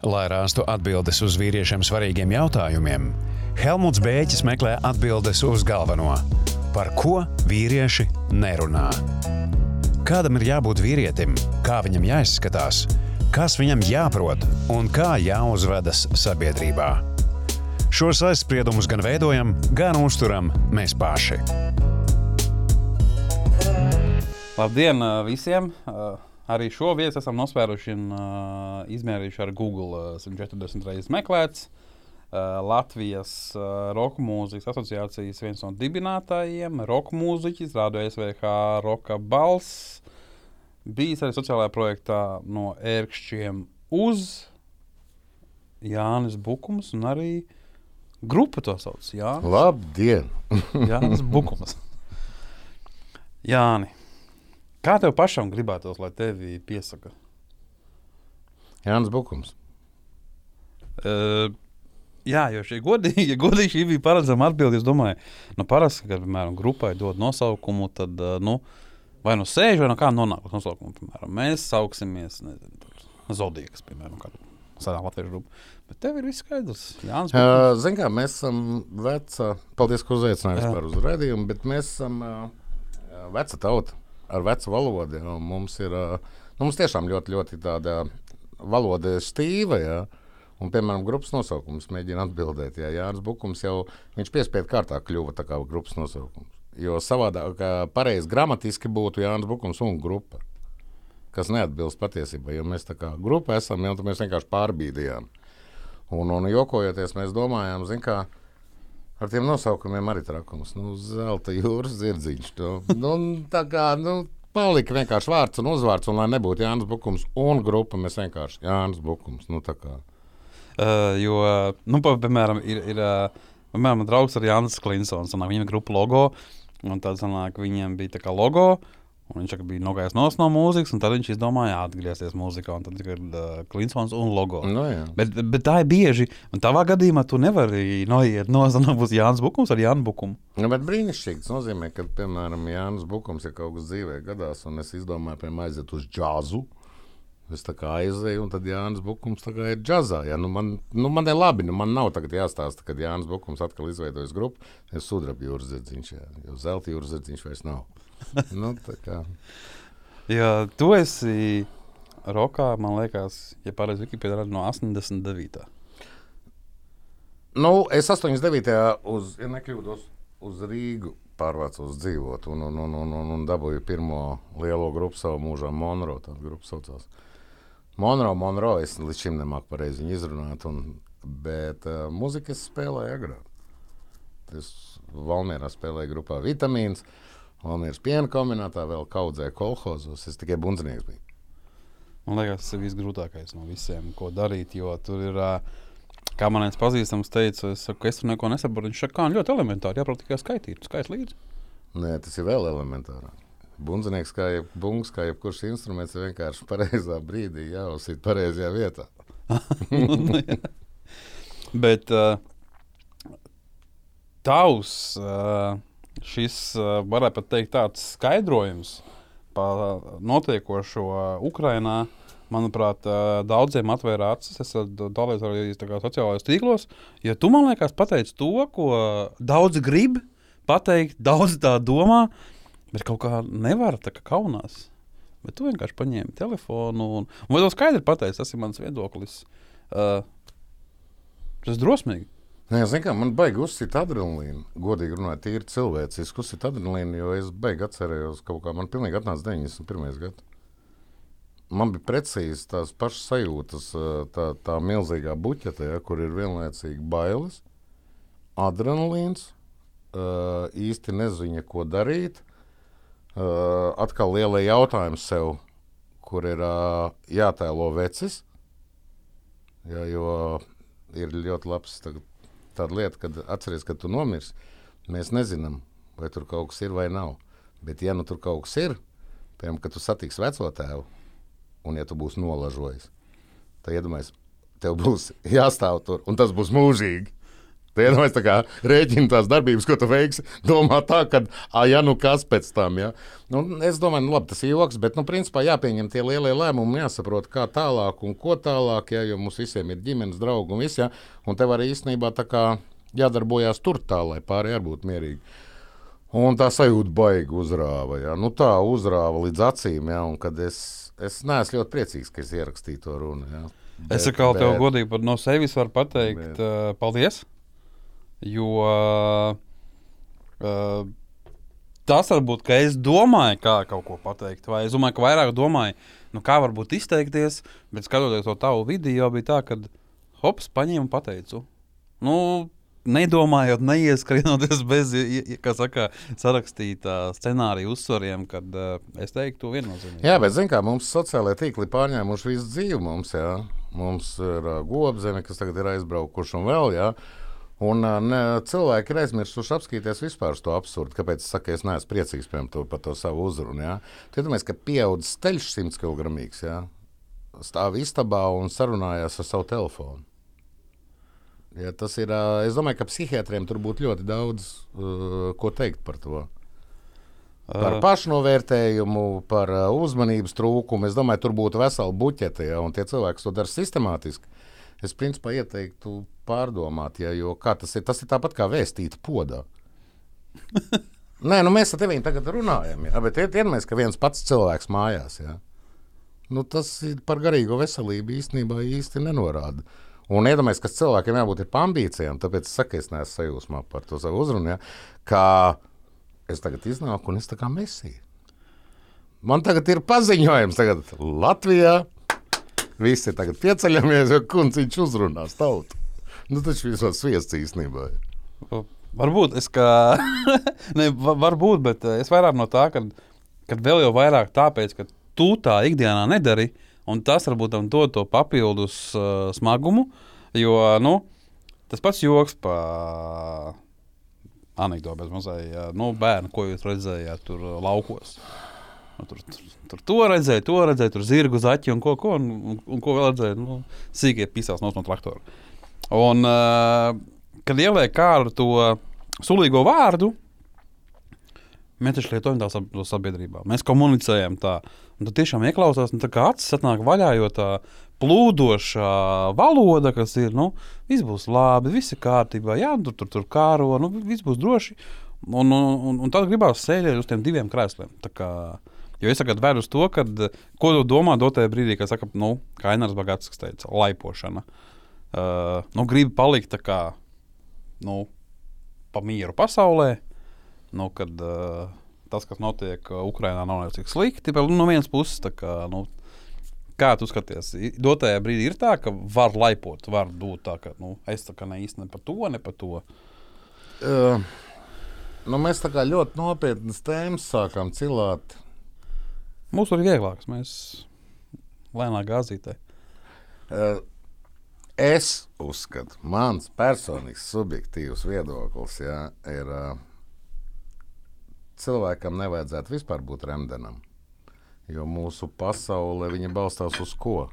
Lai rastu atbildes uz vīriešiem svarīgiem jautājumiem, Helmuts Bēķis meklē atbildes uz galveno - par ko vīrieši nerunā. Kādam ir jābūt vīrietim, kā viņam jāizskatās, kas viņam jāprot un kā jāuzvedas sabiedrībā. Šos aizspriedumus gan veidojam, gan uzturam mēs paši. Labdien ā, visiem! Arī šo viesu esam nospēruši un uh, izmērījuši ar Google ā, 140 reizes meklēts. Uh, Latvijas uh, roka mūzikas asociācijas viens no dibinātājiem, roka mūziķis, rādio SVH Roka balss. Bijis arī sociālajā projektā no ērkšķiem uz Jānis Bukums un arī grupa to sauc. Jā, Labdien! Jānis Bukums. Jāni, kā tev pašam gribētos, lai tevi piesaka? Jānis Bukums. Uh, jā, jo šī godīgi, ja godīgi šī bija paredzama atbilde. Es domāju, nu, parasti, kad piemēram, grupai dod nosaukumu, tad uh, nu, vai nu sēž, vai no kā nonāk uz nosaukumu. Piemēram, mēs sauksimies Zodijas, piemēram, kāda senā latviešu grupa. Bet tev ir viss skaidrs. Bukums. Uh, Ziniet, kā mēs esam veca, paldies, ka uzaicinājāt Jā. vispār uz redzējumu, bet mēs esam uh, veca tauta ar vecu valodu. Ja, mums ir nu, mums tiešām ļoti, ļoti tāda valoda stīva. Ja. Un, piemēram, grupas nosaukums mēģina atbildēt. Jā, Jānis Bukums jau piespiedu kārtā kļuva tā kā grupas nosaukums. Jo savādāk, pareizi gramatiski būtu Jānis Bukums un grupa, kas neatbilst patiesībai. Jo mēs tā kā grupa esam, jau mēs vienkārši pārbīdījām. Un, un jokojoties, mēs domājām, zin, kā ar tiem nosaukumiem arī trakums. Nu, zelta jūras zirdziņš. Nu, nu, tā kā nu, palika vienkārši vārds un uzvārds, un lai nebūtu Jānis Bukums un grupa, mēs vienkārši Jānis Bukums. Nu. Uh, jo, nu, piemēram, ir, ir uh, piemēram, draugs ar Jānis Klinsons. Viņam ir grupa logo, un tad sanāk, viņiem bija tā kā logo. Un viņš bija nogājis no no mūzikas, un tad viņš izdomāja atgriezties mūzikā. Tad ir uh, Klinsons un logo. Nu, jā. Bet, bet tā ir bieži. Un tavā gadījumā tu nevari noiet no zemes, būs Jānis Bukums ar Jānu Bukumu. Nu, bet brīnišķīgi. Tas nozīmē, ka, piemēram, Jānis Bukums ir kaut kas dzīvē gadās, un es izdomāju, piemēram, aiziet uz džāzu. Es tā kā aizēju, un tad Jānis Bukums ir džazā. Ja? Nu, man, nu, man ir labi, nu, man nav tagad jāstāsta, kad Jānis Bukums atkal izveidojis grupu. Es sudrabu jūras zirdziņš, jā, jo zelta jūras zirdziņš vairs nav. nu. Ja tu esi rokā, man liekas, ja pareizi Wikipedia rāda no 89. Nu, es 89. uz, ja nekļūdos, uz Rīgu pārvācos dzīvot un, un, un, un, un, un dabūju pirmo lielo grupu savā mūžā, Monro. Tā grupa saucās. Monro, Monro, es līdz šim nemāku pareizi viņu izrunāt, un, bet uh, muziku es spēlēju agrāk. Es Valmierā spēlēju grupā Vitamīns, Valmieras piena kombinātā, vēl kaudzēju kolhozos. Es tikai bundzinieks biju. Man liekas, tas ir visgrūtākais no visiem, ko darīt. Jo tur ir, kā man viens pazīstams, teica, es saku, es tur neko nesaprotu. Viņš saka, kā nu, ļoti elementāri, jāprot tikai skaitīt, skait līdzi. Nē, tas ir vēl elementārāk. Bundzinieks, kā jeb, bungs, kā jebkurš instruments, ir vienkārši pareizā brīdī jāuzsīt pareizajā vietā. Bet uh, tavs uh, šis, varētu pat teikt, tāds skaidrojums par notiekošo Ukrajinā. Manuprāt, daudziem atvēra acis. Es dalījos arī sociālajos tīklos. Ja tu man liekas, pateici to, ko daudzi grib pateikt, daudzi tā domā, bet kaut kā nevar, tā kā kaunās. Bet tu vienkārši paņēmi telefonu un, un to skaidri pateici, tas ir mans viedoklis. Uh, tas ir drosmīgi. Nē, zinu, kā man baigi uzsīt adrenalīnu. Godīgi runājot, tīri cilvēciski uzsīt adrenalīnu, jo es baigi atcerējos, kaut kā man pilnīgi atnāca 91. gads. Man bija precīzi tās pašas sajūtas, tā, tā milzīgā buķete, ja, kur ir vienlaicīgi bailes, adrenalīns, īsti neziņa, ko darīt. Atkal liela jautājums sev, kur ir jātēlo vecis. Ja, jo ir ļoti labs tagad tāda lieta, kad atceries, ka tu nomirsi. Mēs nezinām, vai tur kaut kas ir vai nav. Bet, ja nu tur kaut kas ir, piemēram, kad tu satiksi veco tēvu, un ja tu būsi nolažojis, tad iedomājies, tev būs jāstāv tur, un tas būs mūžīgi. Tu iedomājies, tā kā rēķina tās darbības, ko tu veiksi. Domā tā, ka, ah, ja nu kas pēc tam, ja. Nu, es domāju, nu, labi, tas ir joks, bet, nu, principā jāpieņem tie lielie lēmumi, jāsaprot, kā tālāk un ko tālāk, ja, jo mums visiem ir ģimenes draugi un viss, ja. Un tev arī īstenībā tā kā jādarbojās tur tā, lai pārējie arī būtu mierīgi. Un tā sajūta baigi uzrāva. Ja. Nu, tā uzrāva līdz acīm, ja, un kad es, es neesmu ļoti priecīgs, ka es ierakstīju to runu. Ja. Bet, es atkal tev godīgi no sevis varu pateikt, bet, uh, paldies! Jo uh, tas varbūt, ka es domāju, kā kaut ko pateikt, vai es domāju, ka vairāk domāju, nu, kā varbūt izteikties, bet skatoties to tavu video, bija tā, ka hops, paņēmu un pateicu. Nu, nedomājot, neieskrienoties bez saka, sarakstītā scenārija uzsvariem, kad uh, es teiktu, viennozīmīgi. Jā, bet zināmā mērā mums sociālajie tīkli pārņēmuši visu dzīvi. Mums, jā. mums ir uh, gobzeme, kas tagad ir aizbraukuši un vēl. Jā. Un ne, cilvēki ir aizmirsuši apskatīties vispār to absurdu. Kāpēc es saku, es neesmu priecīgs piemēram, to, par to savu uzrunu? Ja? Tad mēs, ka pieaudzis ceļš 100 kg, ja? stāv istabā un sarunājās ar savu telefonu. Ja, tas ir. Es domāju, ka psihiatriem tur būtu ļoti daudz uh, ko teikt par to. Par pašnovērtējumu, par uzmanības trūkumu. Es domāju, tur būtu vesela buķete, ja, un tie cilvēki, to dara sistemātiski, es principā ieteiktu pārdomāt, ja, jo tas ir, tas ir tāpat kā vēstīt podā. Nē, nu mēs ar tevi tagad runājam, ja, bet iedomājieties, ka viens pats cilvēks mājās. Ja. Nu, tas par garīgo veselību īstenībā īsti nenorāda. Un iedomājieties, ka cilvēkiem jābūt ambīcijām, tāpēc es saku, es neesmu sajūsmā par to savu uzrunu. Ja, kā es tagad iznāku un es tā kā mesiju. Man tagad ir paziņojums, tagad Latvijā visi tagad pieceļamies, jo kunciņš uzrunās tautu. Nu, taču vismaz sviests īstenībā ir. Varbūt es kā. ne, varbūt, bet eh, es vairāk no tā, ka, kad vēl jau vairāk tāpēc, ka tu tā ikdienā nedari, un tas varbūt tam dod to papildus uh, smagumu. Jo nu, tas pats joks par anekdotu bez mazai nu, bērnu, ko jūs redzējāt tur uh, laukos. Nu, tur, tur, tur to redzēja, to redzēja, tur zirgu zaķi un ko, ko, un, un, un ko vēl redzēja. Nu, sīkie pisās no traktora. Un, uh, kad ieliek kādu to sulīgo vārdu, mēs taču lietojam tā sabiedrībā. Mēs komunicējam tā. Un tu tiešām ieklausās, un tā kā acis atnāk vaļā, jo tā plūdošā valoda, kas ir, nu, viss būs labi, viss ir kārtībā, jā, tur, tur, tur kāro, nu, viss būs droši. Un, un, un, un tad gribās sēdēt uz tiem diviem krēsliem. Jo es tagad vēru uz to, kad, ko tu domā dotajā brīdī, kad saka, nu, kā Ainārs Bagāts teica, laipošana. Uh, uh, nu, grib palikt tā kā nu, pa mieru pasaulē. Nu, kad, uh, tas, kas notiek Ukrajinā, nav jau tik slikti. Bet no vienas puses, kā, nu, kā tu skaties, dotajā brīdī ir tā, ka var laipot, var būt tā, ka nu, es tā kā ne īsti ne par to, ne par to. Uh, nu, mēs tā kā ļoti nopietnas tēmas sākām cilāt. Mums ir vieglāks, mēs lēnāk gāzītē. Uh, Es uzskatu, mans personīgs, subjektīvs viedoklis jā, ir, uh, cilvēkam nevajadzētu vispār būt remdenam. Jo mūsu pasaule balstās uz ko?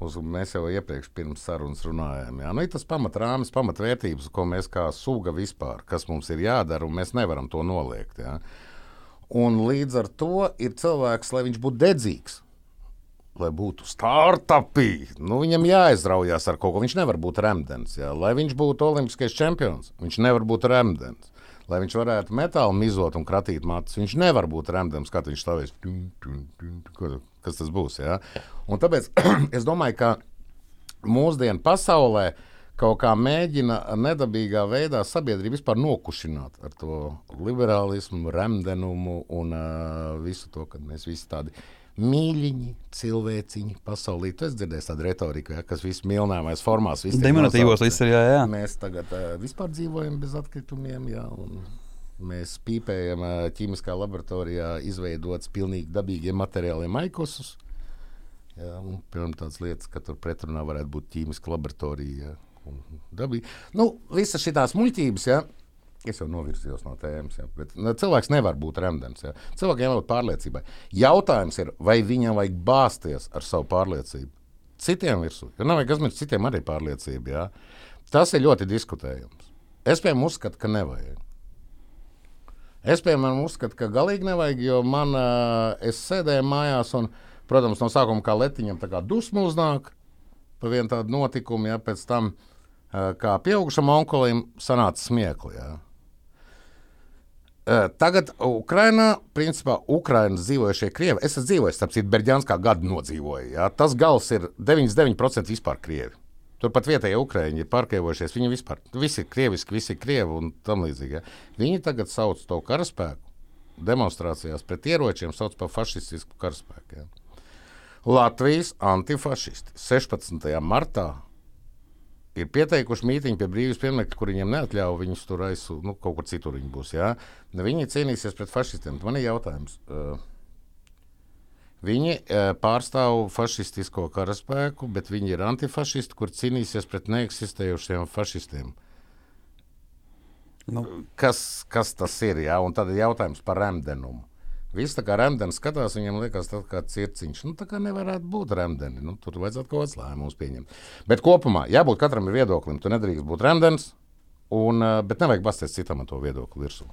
Uz, mēs jau iepriekš pirms sarunas runājām. Jā. Nu, tas pamatrāmis, pamatvērtības, ko mēs kā suga vispār, kas mums ir jādara, un mēs nevaram to noliegt. Jā. Un līdz ar to ir cilvēks, lai viņš būtu dedzīgs lai būtu startupi, nu, viņam jāizraujās ar kaut ko. Viņš nevar būt remdens. Jā. Lai viņš būtu olimpiskais čempions, viņš nevar būt remdens. Lai viņš varētu metālu mizot un kratīt matus, viņš nevar būt remdens, kad viņš stāvēs. Kas tas būs? Jā? Un tāpēc es domāju, ka mūsdienu pasaulē kaut kā mēģina nedabīgā veidā sabiedrību vispār nokušināt ar to liberālismu, remdenumu un uh, visu to, ka mēs visi tādi esam mīļiņi, cilvēciņi, pasaulī. Tu esi dzirdējis tādu retoriku, ja, kas viss milnāmais formās. Deminutīvos līdzsvarā, jā, jā. Mēs tagad uh, vispār dzīvojam bez atkritumiem, jā, un mēs pīpējam uh, ķīmiskā laboratorijā izveidots pilnīgi dabīgiem materiāliem maikosus. Jā, un, piemēram, tādas lietas, ka tur pretrunā varētu būt ķīmiska laboratorija. Jā, dabīgi. Nu, visas šīs muļķības, jā, Es jau novirzījos no tēmas, ja, bet nu, cilvēks nevar būt remdens. Ja. Cilvēkiem jābūt pārliecībai. Jautājums ir, vai viņam vajag bāzties ar savu pārliecību? Citiem virsū, jo nav vajag aizmirst citiem arī pārliecību. Ja. Tas ir ļoti diskutējams. Es piemēram uzskatu, ka nevajag. Es piemēram uzskatu, ka galīgi nevajag, jo man, es sēdēju mājās un, protams, no sākuma kā letiņam tā kā dusmu uznāk par vienu tādu notikumu, ja pēc tam, kā pieaugušam onkulim, sanāca smiekli. Ja. Uh, Tagad Ukrainā, principā, Ukraiņas dzīvojušie krievi, es esmu dzīvojis, starp citu, Berģānskā gada nodzīvoju. Ja? Tas gals ir 99% vispār krievi. Turpat vietējie ukrāņi ir pārkrievojušies. Viņi vispār visi ir krieviski, visi ir krievi un tam līdzīgi. Ja? Viņi tagad sauc to karaspēku demonstrācijās pret ieročiem, sauc par fašistisku karaspēku. Ja? Latvijas antifašisti 16. martā ir pieteikuši mītīņu pie brīvības pieminiekta, kur viņiem neatļauj viņus tur aizsūtīt, nu, kaut kur citur viņi būs. Ja? Viņi cīnīsies pret fašistiem. Man ir jautājums. Viņi pārstāv fašistisko karaspēku, bet viņi ir antifašisti, kur cīnīsies pret neeksistējošiem fašistiem. Nu. Kas, kas tas ir? Jā? Un tad ir jautājums par remdenumu. Viss tā kā remdens skatās, viņam liekas, tas kā circiņš. Nu, tā kā nevarētu būt remdeni. Nu, tur vajadzētu kaut kāds lēmums pieņemt. Bet kopumā, jābūt katram ir viedoklim. Tu nedrīkst būt remdens, un, e, bet nevajag basties citam ar to viedokli virsū.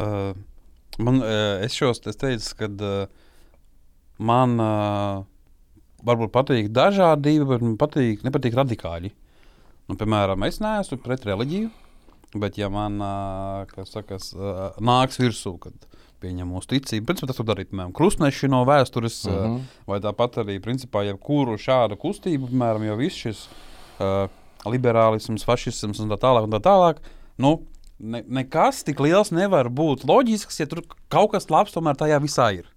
Uh, man, uh, es šos es teicu, ka uh, man uh, varbūt patīk dažādība, bet man patīk, nepatīk radikāļi. Nu, piemēram, es neesmu pret reliģiju, bet ja man uh, saka, uh, nāks virsū, kad pieņem mūsu ticību, principā tas var darīt piemēram krustneši no vēstures, uh -huh. uh, vai tāpat arī principā jebkuru šādu kustību, piemēram, jau viss šis uh, liberālisms, fašisms un tā tālāk. Un tā tālāk nu, ne, nekas tik liels nevar būt loģisks, ja tur kaut kas labs tomēr tajā visā ir.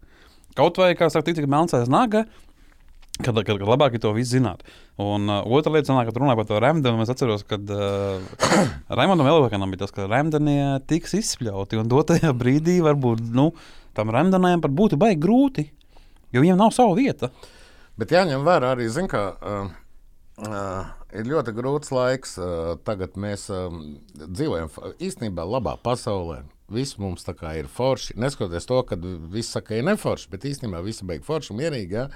Kaut vai, kā saka, tik melnsais naga, kad, kad, kad labāk ir to visu zināt. Un uh, otra lieta, sanāk, kad runāju par to Rēmdenu, es atceros, ka uh, Raimondam Elvakanam bija tas, ka Rēmdenie tiks izspļauti. Un dotajā brīdī varbūt nu, tam Rēmdenajam pat būtu baigi grūti, jo viņiem nav sava vieta. Bet jāņem vērā arī, zin, ka uh, uh, ir ļoti grūts laiks. Uh, tagad mēs uh, dzīvojam īstenībā labā pasaulē. Viss mums tā kā ir forši. Neskatoties to, ka viss saka, ka ir neforši, bet īstenībā visi beigas forši un mierīgi. Ja?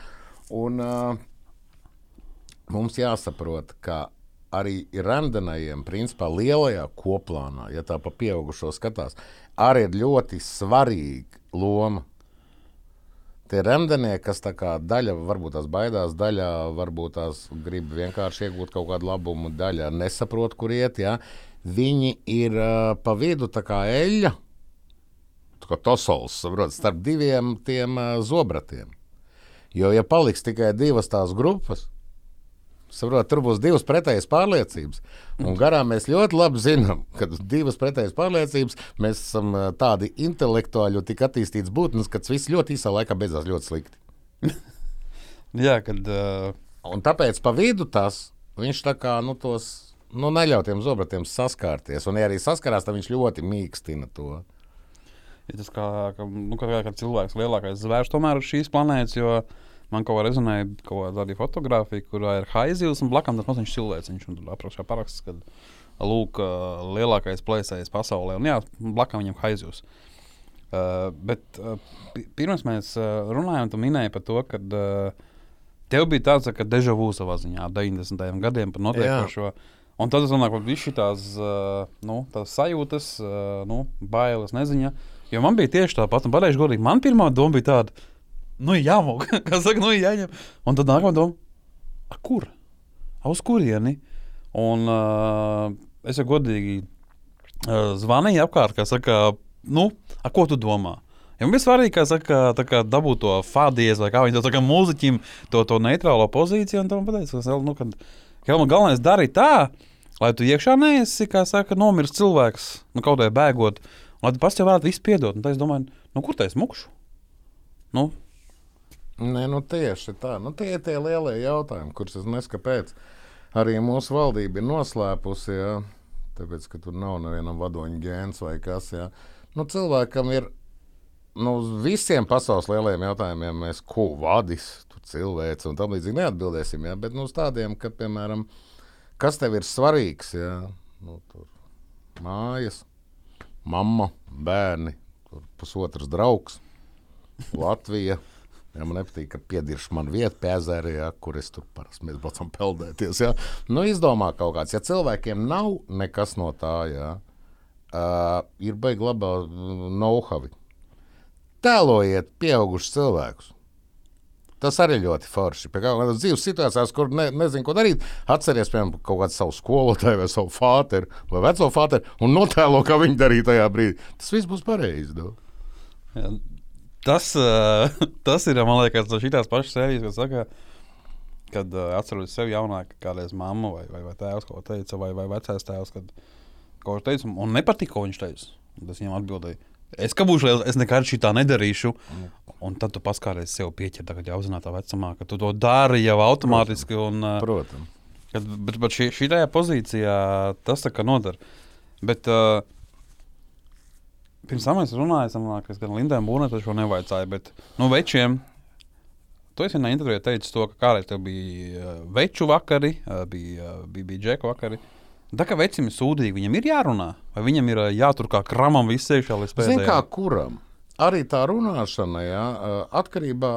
Un, uh, mums jāsaprot, ka arī randenajiem, principā lielajā koplānā, ja tā pa pieaugušo skatās, arī ir ļoti svarīga loma. Tie remdenieki, kas tā kā daļa varbūt tās baidās, daļa varbūt tās grib vienkārši iegūt kaut kādu labumu, daļa nesaprot, kur iet. Ja? Viņi ir uh, pa vidu tā kā eļļa, tā kā tosols, saprot, starp diviem tiem uh, zobratiem. Jo, ja paliks tikai divas tās grupas, Saprot, tur būs divas pretējas pārliecības. Un garām mēs ļoti labi zinām, ka divas pretējas pārliecības mēs esam uh, tādi intelektuāli, tik attīstīts būtnes, ka tas viss ļoti īsā laikā beidzās ļoti slikti. Jā, kad. Uh... Un tāpēc pa vidu tas viņš tā kā nu, tos nu, neļauj tiem zobratiem saskārties. Un, ja arī saskarās, tad viņš ļoti mīkstina to. Ja tas kā, ka, nu, kā, kā cilvēks lielākais zvērs tomēr uz šīs planētas, jo Man kaut kā rezonēja kaut kāda fotografija, kurā ir haizivs un blakus tas maziņš cilvēks. Viņš tur apakšā paraksts, ka lūk, lielākais plēsējs pasaulē. Un jā, blakus viņam haizivs. Uh, bet uh, pirms mēs uh, runājām, tu minēji par to, ka uh, tev bija tāds tā, deja vu savā ziņā, 90. gadiem par notiekošo. Un tad es domāju, ka ir tās, uh, nu, sajūtas, uh, nu, bailes, neziņa. Jo man bija tieši tāpat, un pateikšu godīgi, man pirmā doma bija tāda, nu, jāmūk, kā saka, nu, jāņem. Un tad nākamā doma, kur? Uz kurieni? Un uh, es jau godīgi uh, zvanīju apkārt, kā saka, nu, a, ko tu domā? Ja man bija svarīgi, kā saka, kā dabūt to fādies, vai kā viņi to saka, mūziķim, to, to neitrālo pozīciju. Un tam pateicu, ka, nu, kad Helma galvenais darīja tā, lai tu iekšā neesi, kā saka, nomiris cilvēks, nu, kaut kā bēgot. Un lai tu pats jau varētu visu piedot. Tad es domāju, nu, kur tā es mukšu? Nu, Nē, nu tieši tā. Nu, tie ir tie lielie jautājumi, kurus es neskaidroju, arī mūsu valdība ir noslēpusi. Ja? Tāpēc, ka tur nav nevienam vadoņa gēns vai kas. Ja? Nu, cilvēkam ir nu, uz visiem pasaules lielajiem jautājumiem, mēs ko vadīs, cilvēks un tam līdzīgi neatbildēsim. Ja? Bet nu, uz tādiem, ka, piemēram, kas tev ir svarīgs, ja? nu, tur mājas, mamma, bērni, pusotrs draugs, Latvija. Ja, man nepatīk, ka piedirš man vieta ezera, ja, kur es tur parasti mēs braucam peldēties. Ja. Nu, izdomā kaut kāds, ja cilvēkiem nav nekas no tā, ja, uh, ir baigi labā know-how. Tēlojiet pieaugušus cilvēkus. Tas arī ļoti forši. Pie kādas dzīves situācijās, kur ne, nezinu, ko darīt, atcerieties, piemēram, kaut kādu savu skolotāju vai savu fāteru vai veco fāteru un notēlo, kā viņi darīja tajā brīdī. Tas viss būs pareizi. Do. Jā, tas, uh, tas ir, man liekas, no šīs pašas sērijas, kas saka, kad atceros sevi jaunāku, kādreiz mammu vai, vai, vai tēvs, ko teica, vai, vai vecais tēvs, kad kaut ko teica, un nepatika, ko viņš teica. Tas viņam atbildēja. Es kā būšu liels, es nekad šī tā nedarīšu. Un tad tu paskāries sev pieķert, tagad jau audzinātā vecumā, ka tu to dari jau automātiski. Un, uh, Protams. kad, bet bet šī, šī pozīcijā tas tā kā nodara. Bet uh, pirms tam runāju, sanāk, es gan Lindam Būnētam šo nevajadzēju, bet nu, večiem. Tu esi vienā intervijā teicis to, ka kādreiz tev bija uh, veču vakari, uh, bija, uh, bija, bija džeku vakari. Tā kā vecim ir sūdīgi, viņam ir jārunā, vai viņam ir jātur kā kramam viss iekšā līdz Zini, pēdējiem. kā kuram? Arī tā runāšana, jā, atkarībā,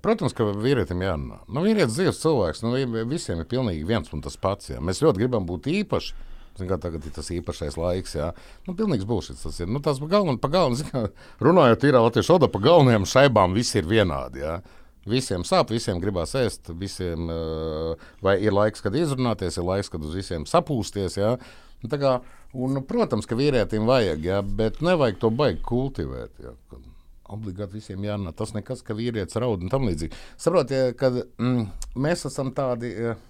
protams, ka vīrietim jārunā. Nu, vīrietis dzīves cilvēks, nu, vi- visiem ir pilnīgi viens un tas pats. Jā. Mēs ļoti gribam būt īpaši. Zin, kā tagad ir tas īpašais laiks, jā. Nu, pilnīgs būs tas. Ir. Nu, tas pa galvenam, pa galvenam, runājot, ir latviešu valodā, pa galvenajām šaibām viss ir vienādi. Jā. Visiem sāp, visiem gribās ēst, visiem uh, ir laiks, kad izrunāties, ir laiks, kad uz visiem sapūsties. Jā. Nu, tā Kā, un, protams, ka vīrietim vajag, jā, bet nevajag to baigi kultivēt. Kad obligāti visiem jārunā. Tas nekas, ka vīrietis raud un tam līdzīgi. Saprotiet, ka mm, mēs esam tādi. eh,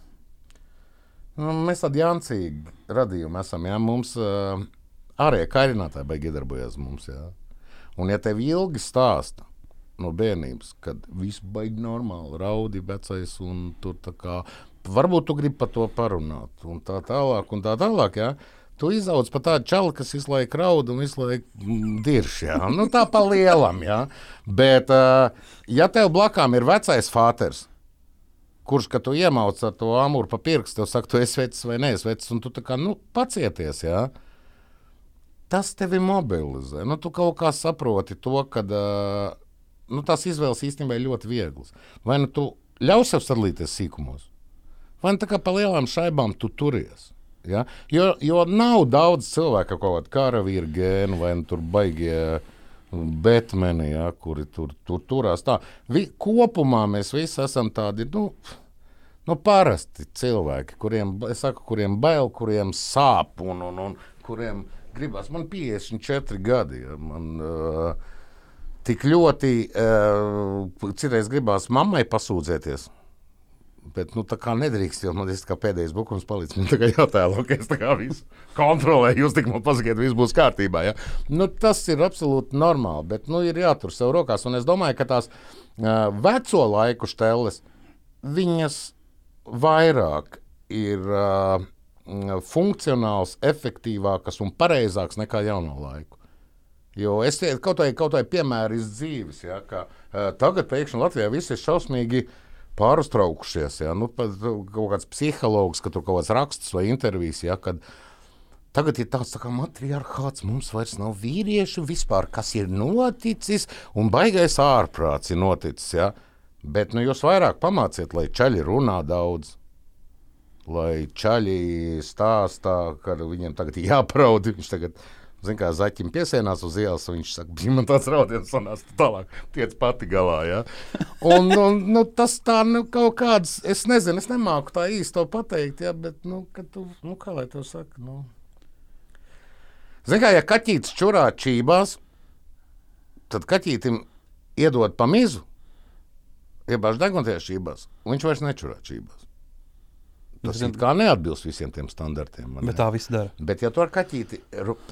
Nu, mēs tādi jancīgi radījumi esam. Jā. Mums uh, ārējie kairinātāji baigi iedarbojas mums. Jā. Un, ja tev ilgi stāsta no bērnības, kad viss baigi normāli, raudi vecais, un tur tā kā varbūt tu gribi par to parunāt, un tā tālāk, un tā tālāk. Jā. Tu izaugs par tādu čauli, kas visu laiku raud un visu laiku mm, dirž. Jā. Nu, tā pa lielam. Jā. Bet, ja tev blakām ir vecais fāters, kurš, kad tu iemauc ar to amūru pa pirkstu, tev saka, tu esi vecs vai neesi vecs, un tu tā kā nu, pacieties. Jā. Tas tevi mobilizē. Nu, tu kaut kā saproti to, ka uh, nu, tās izvēles īstenībā ir ļoti vieglas. Vai nu tu ļauj sev sadalīties sīkumos, vai nu tā kā pa lielām šaibām tu turies. Ja? Jo, jo nav daudz cilvēku kaut kādu karavīru gēnu vai nu tur baigie. Betmeni, ja, kuri tur, tur turās. Tā. Vi, kopumā mēs visi esam tādi nu, nu, parasti cilvēki, kuriem, saku, kuriem bail, kuriem sāp un, un, un kuriem gribas. Man 54 gadi. Ja, man, uh, tik ļoti uh, citreiz gribās mammai pasūdzēties. Bet, nu, tā kā nedrīkst, jo man kā pēdējais bukums palicis. Man tā kā jātēlo, ka es tā kā visu kontrolēju. Jūs tik man pasakiet, viss būs kārtībā. Ja? Nu, tas ir absolūti normāli, bet nu, ir jātur sev rokās. Un es domāju, ka tās uh, veco laiku stēles, viņas vairāk ir uh, funkcionāls, efektīvākas un pareizākas nekā jauno laiku. Jo es te- kaut vai, kaut vai piemēru iz dzīves, ja, ka uh, tagad pēkšņi Latvijā viss ir šausmīgi pārstraukušies. Ja, nu, pat kaut kāds psihologs, ka tur kaut kāds raksts vai intervijas, ja, kad Tagad ir tāds tā kā matriarchāts, mums vairs nav vīriešu vispār, kas ir noticis, un baigais ārprāts ir noticis. Ja? Bet nu, jūs vairāk pamāciet, lai čaļi runā daudz. Lai čaļi stāstā, ka viņiem tagad ir jāpraud. Viņš tagad, zin kā, zaķim piesienās uz ielas, un viņš saka, bija man tāds raudiens, un tas tālāk tiec pati galā. Ja? Un, un nu, tas tā, nu, kaut kāds, es nezinu, es nemāku tā īsti to pateikt, ja? bet, nu, tu, nu, kā lai to saka, nu. Ziniet, kā ja kaķis čurā čībās, tad kaķītim iedod pa mizu, iebāž degunties čībās, un viņš vairs nečurā čībās. Tas it kā neatbilst visiem tiem standartiem. ne? Bet tā viss dara. Bet, ja tu ar kaķīti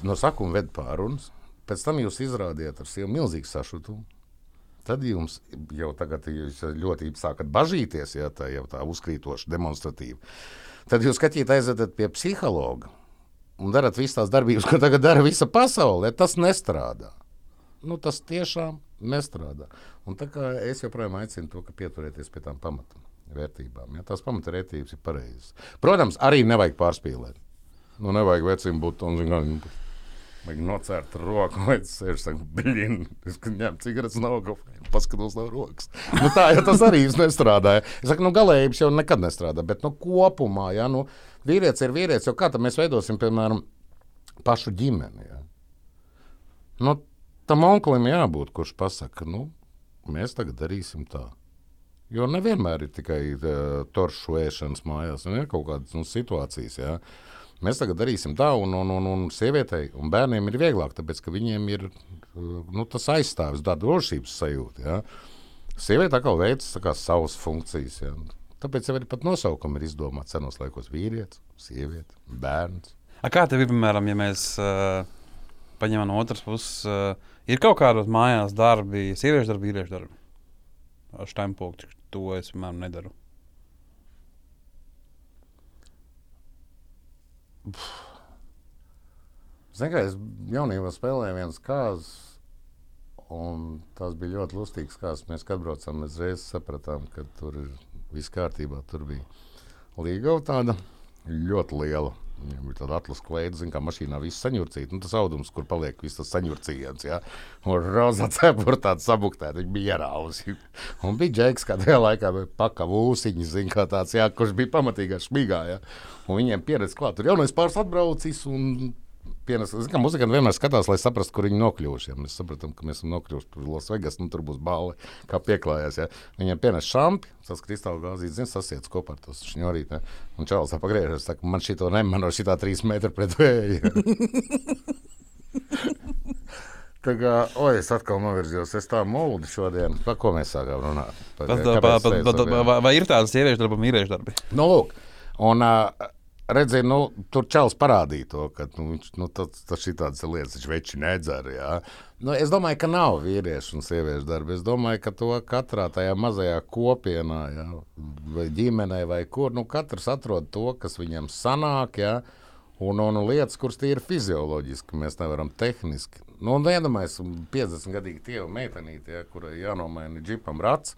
no sakuma ved pārunas, pēc tam jūs izrādījāt ar sevi milzīgu sašutumu. Tad jums jau tagad ļoti sākat bažīties, ja tā jau tā uzkrītoši, demonstratīvi. Tad jūs kaķīti aizvedat pie psihologa un darat visas tās darbības, ko tagad dara visa pasaule. Tas nestrādā. Nu, tas tiešām nestrādā. Un tā kā es joprojām aicinu to, ka pieturieties pie tām pamatvērtībām. Ja? Tās pamatvērtības ir pareizas. Protams, arī nevajag pārspīlēt. Nu, nevajag vecim būt un zin, kā, Vajag nocērt roku, vai tas ir blīņš. Es ņemu cigaretes no kafijas, paskatos no rokas. Nu, tā jau tas arī nestrādāja. Es saku, nu, galējības jau nekad nestrādā, bet nu, kopumā, ja nu, vīrietis ir vīrietis, jo kā tad mēs veidosim, piemēram, pašu ģimeni. Ja? Nu, tam onklim jābūt, kurš pasakā, nu, mēs tagad darīsim tā. Jo nevienmēr ir tikai uh, toršu ēšanas mājās, un ir kaut kādas nu, situācijas. Ja? Mēs tagad darīsim tā, un, un, un, un sievietei un bērniem ir vieglāk, tāpēc ka viņiem ir nu, tas aizstāvis, tāda drošības sajūta. Ja? Sieviete atkal veic savas funkcijas. Ja? Tāpēc jau arī pat nosaukumi ir izdomāti senos laikos - vīrietis, sieviete, bērns. A kā tev ir, piemēram, ja mēs uh, paņemam no otras puses, uh, ir kaut kādos mājās darbi, sieviešu darbi, vīriešu darbi? Ar štampoktu to es, piemēram, nedaru. Ziniet, kā es jaunībā spēlēju vienas kārtas, un tās bija ļoti lustīgas kārtas. Mēs, kad braucām, mēs reiz sapratām, ka tur ir viss kārtībā. Tur bija līga tāda ļoti liela. Viņam ir tāda atlases kleita, kā mašīnā viss saņurcīts. Nu, tas audums, kur paliek viss tas saņurcījiens. Ja? Un rozā cepura tāda sabuktēta, viņa bija ierausi. Un bija džeks, kā tajā laikā bija pakavūsiņi, zin, kā tāds, jā, kurš bija pamatīgā šmigā. Ja? Un viņiem pieredze klāt. Tur jaunais pāris atbraucis un pienes. Kā muzikants vienmēr skatās, lai saprastu, kur viņi nokļuvuši. Ja mēs saprotam, ka mēs esam nokļuvuši tur Lasvegas, nu tur būs balva, kā pieklājās. Ja. Viņiem pienes šampi, tas kristāla gāzītes, zina, sasiet kopā ar to šņurīt. Ja. Un Čāls pagriežas, saka, man šito nemano šitā trīs metru pret vēju. Tā kā, oi, es atkal novirzījos. Es tā mūlu šodien. Par ko mēs sākām runāt? Par, Pat, pa, pa, pa, pa, vai, vai ir tādas sieviešu darbi, mīlēšu darbi? Nu, lūk, un, uh, Redziet, nu, tur čels parādīja to, ka nu, viņš nu, tādas lietas, viņš veči nedzer. Jā. Nu, es domāju, ka nav vīriešu un sieviešu darba. Es domāju, ka to katrā tajā mazajā kopienā, jā, vai ģimenē, vai kur, nu, katrs atrod to, kas viņam sanāk. Jā. Un, un lietas, kuras ir fizioloģiski, mēs nevaram tehniski. Nu, Iedomājieties, 50 gadīgi tieva meitenīte, ja, kurai jānomaina džipam rats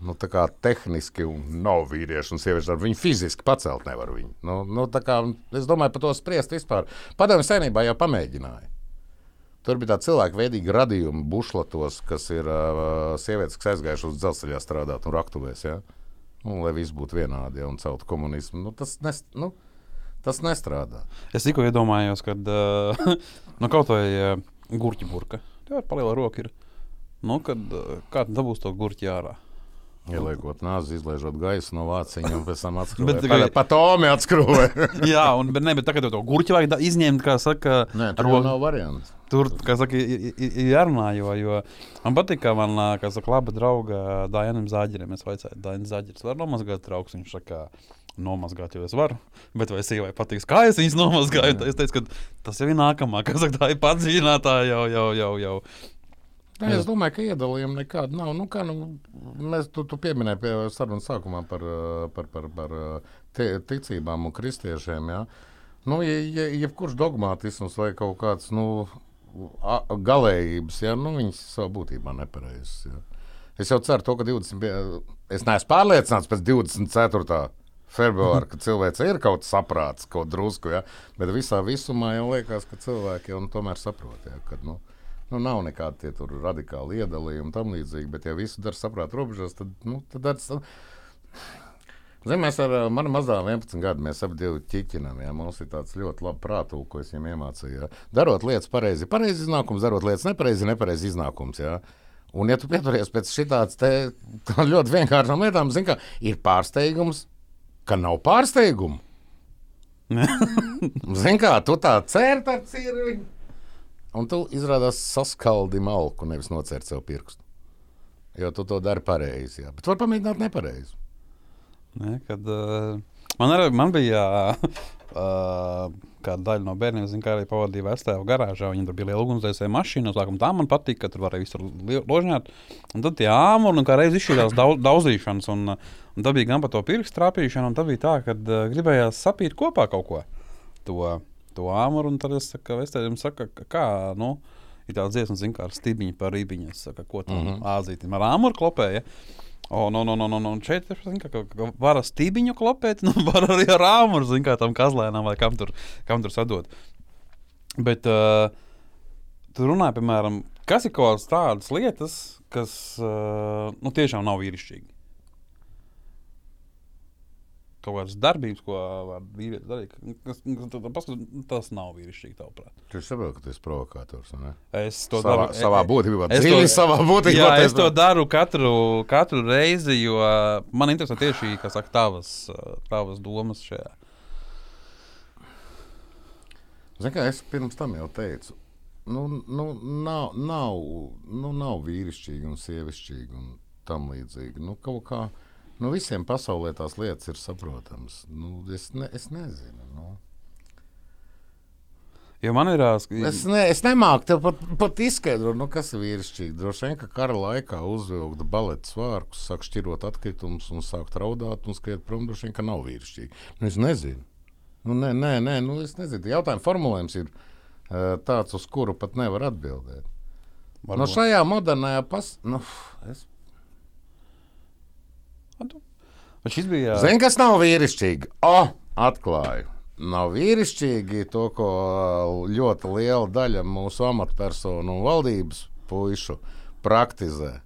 nu, tehniski nav vīriešu un sieviešu darbu. Viņi fiziski pacelt nevar viņu. Nu, nu, kā, es domāju, par to spriest vispār. Padomju senībā jau pamēģināja. Tur bija tādi cilvēki, veidīgi radījumi, bušlatos, kas ir uh, sievietes, kas aizgājušas uz dzelzceļā strādāt un raktuvēs. Ja? Nu, lai viss būtu vienādi ja, un celtu komunismu. Nu, tas, nes, nu, tas nestrādā. Es tikko iedomājos, ka uh, nu, kaut vai uh, gurķa burka. Tā ir paliela roka. Ir. Nu, kad, uh, kā dabūs to gurķi ārā? Ieliekot nāzi, izlaižot gaisu no vāciņa un pēc tam atskrūvēt. Kā... Pat Tomi atskrūvē. jā, un, bet, ne, bet tagad to gurķi vajag izņemt, kā saka. Nē, tur ro... nav variants. Tur, kā saka, ir jārunā, jo, jo man patīk, ka man, kā saka, laba drauga Dainam Zāģerim, es vaicāju, Dainis Zāģeris var nomazgāt trauks, viņš saka, nomazgāt, jo es varu. Bet vai sievai patiks, kā es viņas nomazgāju? Jā. Es teicu, ka tas jau ir nākamā, kas tā ir padziļinātā jau, jau, jau, jau Nē, es domāju, ka iedalījuma nekāda nav. Nu, kā, nu, mēs tu, tu pieminēji pie sarunas sākumā par, par, par, par te, ticībām un kristiešiem. Ja? Nu, ja, ja, jebkurš dogmatisms vai kaut kāds nu, a, galējības, ja? nu, viņas savā būtībā nepareizas. Ja? Es jau ceru, to, ka 20. Es neesmu pārliecināts pēc 24. februāra, ka cilvēks ir kaut kas saprāts, kaut drusku, ja? bet visā visumā jau liekas, ka cilvēki jau nu, tomēr saprot. Ja? Kad, nu, Nu, nav nekādi radikāli iedalījumi un tam līdzīgi, bet, ja visu dara saprāta robežās, tad, nu, tad ar, Zin, mēs ar mani mazā 11 gadu mēs abi ķīķinām. Ja? Mums ir tāds ļoti labs prātūks, ko es viņam iemācīju. Ja? Darot lietas pareizi, pareizi iznākums, darot lietas nepareizi, nepareizi iznākums. Ja? Un, ja tu pieturies pēc šitās ļoti vienkāršām lietām, zini, ka ir pārsteigums, ka nav pārsteigumu. Zini, kā tu tā cērt ar cirvi. Un tu izrādās saskaldi malku, nevis nocērt sev pirkstu. Jo tu to dari pareizi. Jā. Bet var pamēģināt nepareizi. Ne, kad, uh, man, arī, man bija uh, kāda daļa no bērniem, zin, kā arī pavadīja vecāku garāžā. Viņam tur bija liela ugunsdzēsēja mašīna. Sākumā tā man patika, ka tur varēja visur ložņāt. Un tad tie āmuri un kā reiz izšķīrās daudz, daudzīšanas. Un, un tad bija gan par to pirkstu trāpīšanu, un tad bija tā, ka uh, gribējās sapīt kopā kaut ko. To, to āmuru. Tad es saku, Vestēļiem saka, ka kā, nu, ir tāds dziesmas, zin, kā ar stibiņu par rībiņu. Es saku, ko tam mm -hmm. āzītim ar āmuru klopēja. O, no, no, no, no, no. šeit ir kā, ka, ka var ar stībiņu klopēt, nu, var arī ar āmuru, zin, kā tam kazlēnam vai kam tur, kam tur sadot. Bet uh, tu runāji, piemēram, kas ir kaut kādas tādas lietas, kas uh, nu, tiešām nav vīrišķīgi. Kaut kādas darbības, ko var vīrietis darīt, kas, kas, kas, tas nav vīrišķīgi, tavuprāt. Tu saproti, ka tu esi provokators. ne? Es to Savā, daru. savā būtībā. es to- savā būtībā. Jā, es to daru katru, katru reizi, jo man interesē tieši saka, tavas, tavas domas šajā. Zini, kā es pirms tam jau teicu, nu, nu, nav, nav, nu, nav vīrišķīgi un sievišķīgi un tam līdzīgi. Nu, kaut kā, nu, visiem pasaulē tās lietas ir saprotamas. Nu, es, ne, es nezinu. Nu. Jo man ir ās, Es, ne, es nemāku tev pat, pat izskaidrot, nu, kas ir vīrišķīgi. Droši vien, ka kara laikā uzvilkt baleta svārkus, sāk šķirot atkritumus un sākt raudāt un skriet prom. Droši vien, ka nav vīrišķīgi. Nu, es nezinu. Nu, nē, nē, nē nu, es nezinu. Jautājuma formulējums ir uh, tāds, uz kuru pat nevar atbildēt. No Varbūt. šajā modernajā pasaulē, nu, es Bet šis bija. zinu, kas nav vīrišķīgi. O, atklāju. Nav vīrišķīgi to, ko ļoti liela daļa mūsu amatpersonu un valdības puišu praktizē.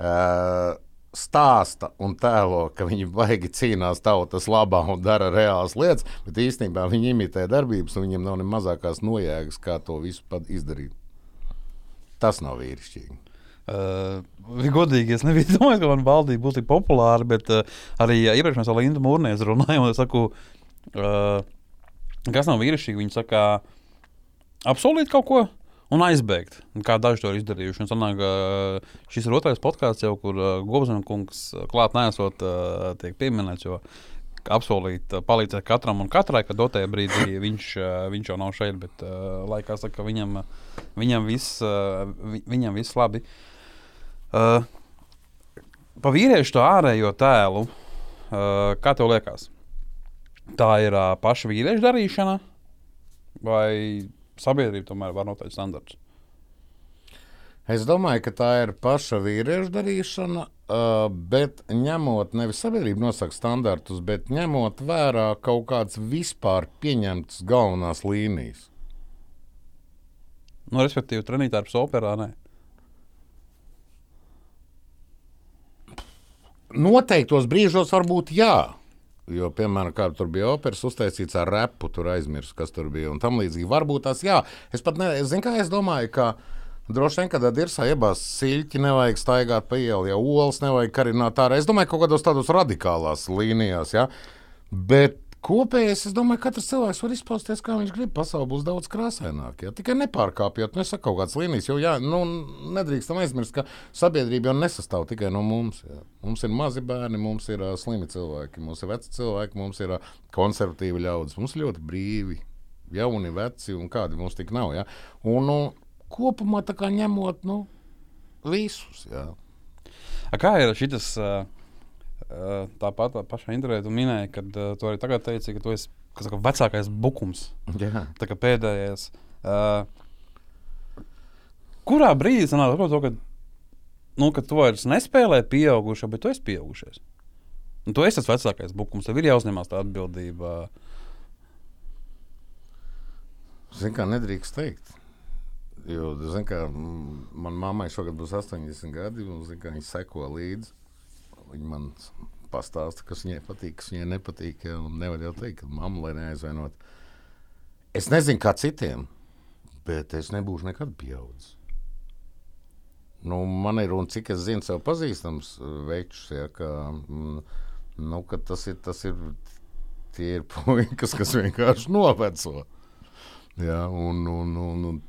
Uh, stāsta un tēlo, ka viņi baigi cīnās tautas labā un dara reālas lietas, bet īstenībā viņi imitē darbības, un viņiem nav ne mazākās nojēgas, kā to visu izdarīt. Tas nav vīrišķīgi. Uh, godīgi, es nebiju domājis, ka manā valdība būs tik populāra, bet uh, arī uh, iepriekš mēs ar Lindu Mūrnieci runājām. un Es saku, uh, kas nav vīrišķīgi. Viņi saka, apsolīt kaut ko un aizbēgt. Kā daži to ir izdarījuši. Un sanāk, šis ir otrais podkāsts, jau, kur Gobsona kungs klāt nesot, tiek pieminēts. Jo apsolīt, uh, palīdzēt katram un katrai, kad dotajā brīdī viņš, uh, viņš jau nav šeit, bet uh, laikā saka, viņam, viņam, viss, vi, viņam viss labi. Uh, pa vīriešu to ārējo tēlu, uh, kā tev liekas? Tā ir uh, paša vīrieša darīšana, vai sabiedrība tomēr var noteikt standartus? Es domāju, ka tā ir paša vīrieša darīšana, uh, bet ņemot nevis sabiedrību nosaka standartus, bet ņemot vērā kaut kādas vispār pieņemtas galvenās līnijas. Nu, respektīvi, treniņš operā. Nē. Noteiktos brīžos varbūt jā. Jo, piemēram, kāda tur bija operas uztaisīts ar repu, tur aizmirsu, kas tur bija. Un tam līdzīgi varbūt tās jā. Es pat nezinu, kā es domāju, ka droši vien, kad ir sajabās siļķi, nevajag staigāt pa ielu, ja olas nevajag karināt ārā. Es domāju, kaut kādos tādos radikālās līnijās, jā. Bet kopējais, es domāju, ka katrs cilvēks var izpausties, kā viņš grib. Pasaule būs daudz krāsaināka. Ja? Tikai nepārkāpjot, nesaka kaut kādas līnijas. Jo jā, nu, nedrīkstam aizmirst, ka sabiedrība jau nesastāv tikai no mums. Jā. Mums ir mazi bērni, mums ir uh, slimi cilvēki, mums ir veci cilvēki, mums ir uh, konservatīvi ļaudis. Mums ir ļoti brīvi, jauni, veci un kādi mums tik nav. Ja? Un, nu, kopumā ņemot nu, visus. Jā. A, kā ir šis? Uh, tāpat tā pašā intervijā tu minēji, ka uh, tu arī tagad teici, ka tu esi kas saka, vecākais bukums. Jā. Tā kā pēdējais. Uh, kurā brīdī sanāk to, ka, nu, ka tu vairs nespēlē pieaugušo, bet tu esi pieaugušies? Un tu esi tas vecākais bukums, tev ir jāuzņemās tā atbildība. Zinu, kā nedrīkst teikt. Jo, zin, kā, man mammai šogad būs 80 gadi, un zin, kā, viņa seko līdzi. Viņa man pastāsta, kas viņai patīk, kas viņai nepatīk. Nevar jau teikt, ka mamma lai neaizvainot. Es nezinu, kā citiem, bet es nebūšu nekad pieaudzis. Nu, man ir, un cik es zinu, sev pazīstams večus, ja, ka, mm, nu, ka tas ir, tas ir, tie ir puikas, kas vienkārši noveco. Ja, un, un, un, un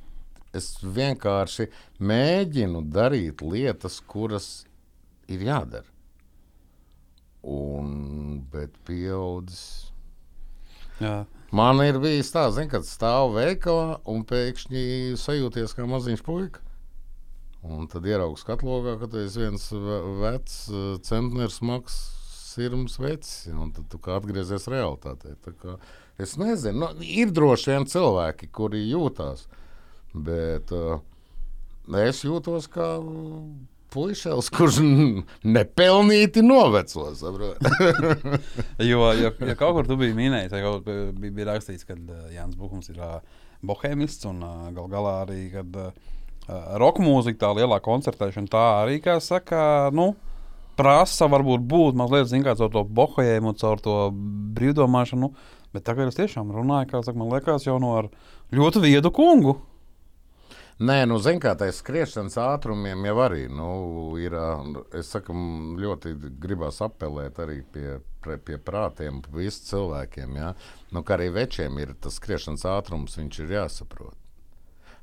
es vienkārši mēģinu darīt lietas, kuras ir jādara. Un, bet pieaudzis. Jā. Man ir bijis tā, zin, kad stāv veikalā un pēkšņi sajūties kā maziņš puika. Un tad ieraugs katlogā, ka tu esi viens ve- vecs centners smags sirms vecs, un tad tu kā atgriezies realitātē. Tā kā Es nezinu, nu, ir droši vien cilvēki, kuri jūtās, bet uh, es jūtos kā puisis, kurš nepelnīti noveco. Jo, jo, jo kaut kur tu biji minējis, vai kaut kur bija, bija rakstīts, ka uh, Jānis Buhums ir uh, bohēmists un uh, gal galā arī, kad uh, roka mūzika, tā lielā koncertēšana, tā arī, kā saka, nu, prasa varbūt būt mazliet, zin kā, caur to bohēmu, caur to brīvdomāšanu, bet tagad es tiešām runāju, kā saka, man liekas, jau no ar ļoti viedu kungu. Nē, nu, zināmā mērā tādā skriešanas ātrumiem jau arī nu, ir. Es saku, ļoti gribās apelēt arī pie, pie, pie prātiem, visiem cilvēkiem. Ja? Nu, kā arī večiem ir tas skriešanas ātrums, viņš ir jāsaprot.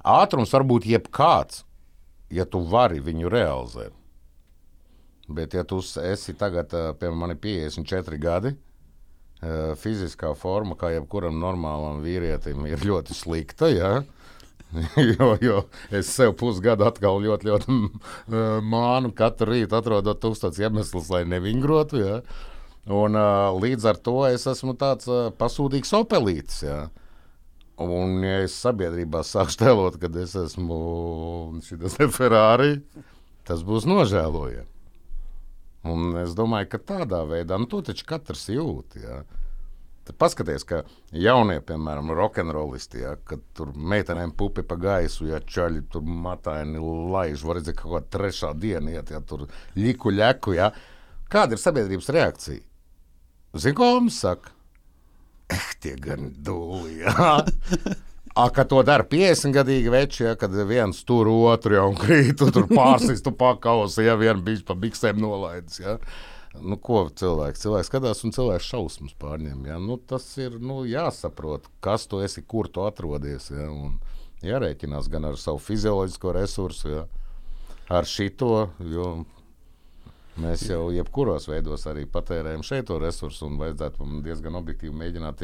Ātrums var būt jebkāds, ja tu vari viņu realizēt. Bet, ja tu esi tagad, piemēram, man ir 54 gadi, fiziskā forma, kā jebkuram normālam vīrietim, ir ļoti slikta. Ja? jo, jo es sev pusgadu atkal ļoti, ļoti mm, mānu katru rītu atrodot tūkstotis iemeslus, lai nevingrotu. Ja? Un, uh, līdz ar to es esmu tāds uh, pasūdīgs opelītis. Ja? Un, ja es sabiedrībā sāku tēlot, ka es esmu šis Ferrari, tas būs nožēlojami. Un es domāju, ka tādā veidā, nu, to taču katrs jūt. Ja? Tad paskaties, ka jaunie, piemēram, rokenrolisti, ja, kad tur meitenēm pupi pa gaisu, ja čaļi tur mataini laiž, var redzēt, ka kaut kāda trešā diena iet, ja tur liku ļeku, ja. Kāda ir sabiedrības reakcija? Zini, ko mums saka? Eh, tie gan dūli, ja. A, kad to dara 50 gadīgi veči, ja, kad viens tur otru jau krīt, tu tur pārsistu pakausi, ja vien bijis pa biksēm nolaidis. Ja. Nu, ko cilvēks? Cilvēks skatās un cilvēks šausmas pārņem. Ja. Nu, tas ir nu, jāsaprot, kas tu esi, kur tu atrodies. Ja. Un jārēķinās gan ar savu fizioloģisko resursu, ja. ar šito. Jo Mēs jau jebkuros veidos arī patērējam šeit to resursu, un vajadzētu mums diezgan objektīvi mēģināt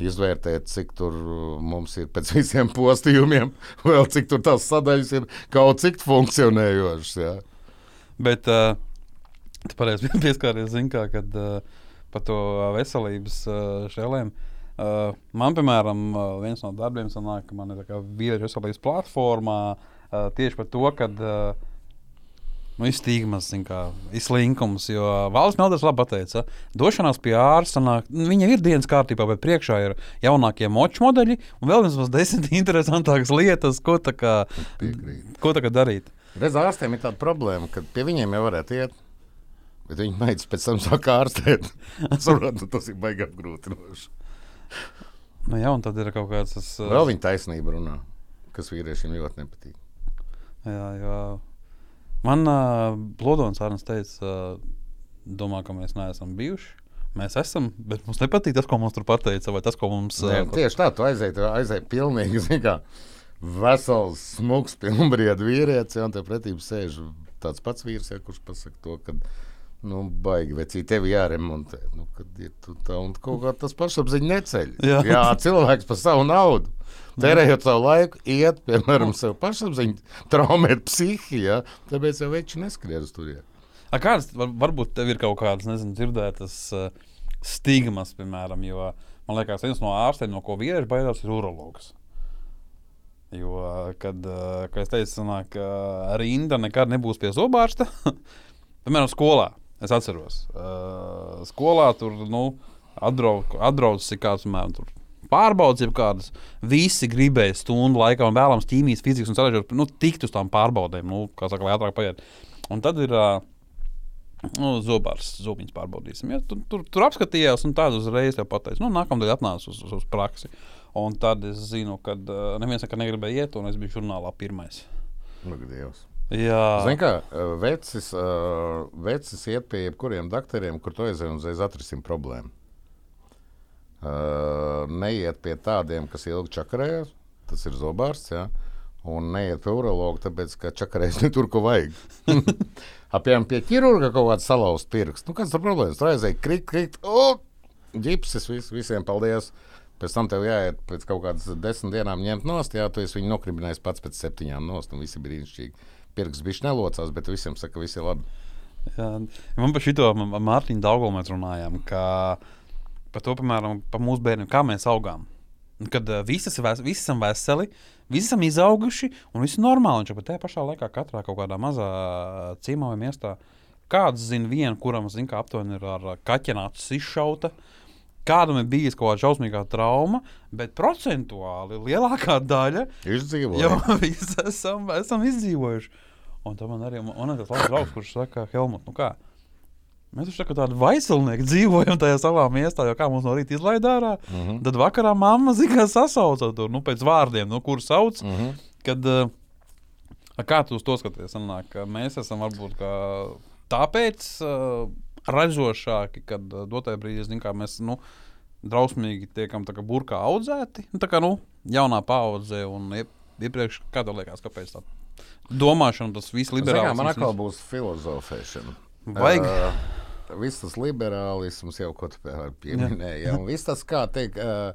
izvērtēt, cik tur uh, mums ir pēc visiem postījumiem, vēl cik tur tās sadaļas ir kaut cik funkcionējošas. Ja. Bet uh, tu pareizi pieskāries, zin kā, kad uh, par to veselības uh, šēlēm. Uh, man, piemēram, uh, viens no darbiem sanāk, ka man ir tā kā vīriešu veselības platformā uh, tieši par to, ka uh, nu, ir stigmas, zin kā, ir slinkums. Jo valsts naudas labi pateica, došanās pie ārsta, nu, viņa ir dienas kārtībā, bet priekšā ir jaunākie moču modeļi un vēl vismaz desmit interesantākas lietas, ko tā kā, Piekrīt. ko tā kā darīt. Redz, ārstiem ir tāda problēma, ka pie viņiem jau varētu iet. Bet viņi meitas pēc tam sāk ārstēt. Saprotu, tas ir baigi apgrūtinoši. Nu, jā, un tad ir kaut kāds tas. uh, Vēl viņa taisnība runā, kas vīriešiem ļoti nepatīk. Jā, jā. Man uh, Pludons Arnēs teica, uh, domā, ka mēs neesam bijuši. Mēs esam, bet mums nepatīk tas, ko mums tur pateica, vai tas, ko mums Nē, uh, tieši tā, tu aizēji, tu aizēji pilnīgi, zini, kā vesels, smags, pilnbriedu vīrietis, ja, un te pretī sēž tāds pats vīrs, ja, kurš pasaka to, ka, nu, baigi, vecī, tevi jāremontē. Nu, kad ir tā, un kaut kā tas pašapziņa neceļ. Jā. Jā, cilvēks par savu naudu. Tērējot savu laiku, iet, piemēram, sev pašapziņu, traumēt psihi, ja, tāpēc jau veči neskries tur. A, kādas, var, varbūt tev ir kaut kādas, nezinu, dzirdētas uh, stigmas, piemēram, jo man liekas, viens no ārstiem, no ko vīrieši baidās, ir urologs. Jo, kad, uh, kā es teicu, sanāk, uh, rinda nekad nebūs pie zobārsta. piemēram, skolā. Es atceros, uh, skolā tur nu, atbraucis kāds, piemēram, tur pārbaudas, jau kādas. Visi gribēja stundu laikā, un vēlams ķīmijas, fizikas un sarežģīt, nu, tikt uz tām pārbaudēm, nu, kā saka, lai ātrāk paiet. Un tad ir uh, nu, zobārs, zobiņas pārbaudīsim. Ja? Tur, tur, tur apskatījās, un tādu uzreiz jau pateicu, nu, nākamā atnācu uz, uz, uz praksi. Un tad es zinu, ka uh, neviens nekad negribēja iet, un es biju žurnālā pirmais. Lūk, Dievs. Jā, Zini, kā uh, vecis, uh, vecis iet pie jebkuriem doktoriem, kur to aizēj un uzreiz atrisināt problēmu. Uh, neiet pie tādiem, kas ilgi čakarējas, tas ir zobārsts. Ja? Un neiet pie urologa, tāpēc ka čakarējas ne tur, ko vajag. Apmēram pie ķirurga kaut kāda salauzta pirksts. Nu, kāds ir problēmas? Tur aizēja krit, krit, oh, ģipsis, vis, visiem paldies. Pēc tam tev jāiet pēc kaut kādas desmit dienām ņemt nost, jā, tu esi viņu nokribinājis pats pēc septiņām nost, un visi brīnišķīgi. Pirks bija nelocās, bet visiem saka, ka viss ir labi. jā. Man par šito Mārtiņu Dārgolu mēs runājām, ka par to, piemēram, par mūsu bērniem, kā mēs augām. Kad uh, visi esam veseli, visi esam izauguši un viss ir normāli. Un tajā pašā laikā katrā kaut kādā mazā ciemā vai miestā kāds zina vienu, kuram zin, kā aptuveni ir ar kaķenāts izšauta. Kādam ir bijusi kaut kāda šausmīga trauma, bet procentuāli lielākā daļa Izdzīvo. jau visi esam, esam izdzīvojuši. Un tam man arī man ir tas labs draugs, kurš saka, Helmut, nu kā? Mēs taču tā kā tādi vaisalnieki dzīvojam tajā savā miestā, jo kā mums no rīta izlaid ārā, Mm -hmm. tad vakarā mamma zina, sasauca tur, nu, pēc vārdiem, nu, kur sauc. Mm -hmm. Kad, uh, kā tu uz to skaties? Sanāk, mēs esam varbūt tāpēc uh, ražošāki, kad uh, dotajā brīdī kā mēs nu, drausmīgi tiekam kā burkā audzēti. Nu, tā kā nu, jaunā paudze un iep, iepriekš, kā tev liekas, kāpēc tā domāšana, tas viss liberāls. man atkal būs filozofēšana. Vajag. Uh, viss tas liberālisms jau ko tu pie- pieminēji. Ja, un viss tas, kā teikt, uh,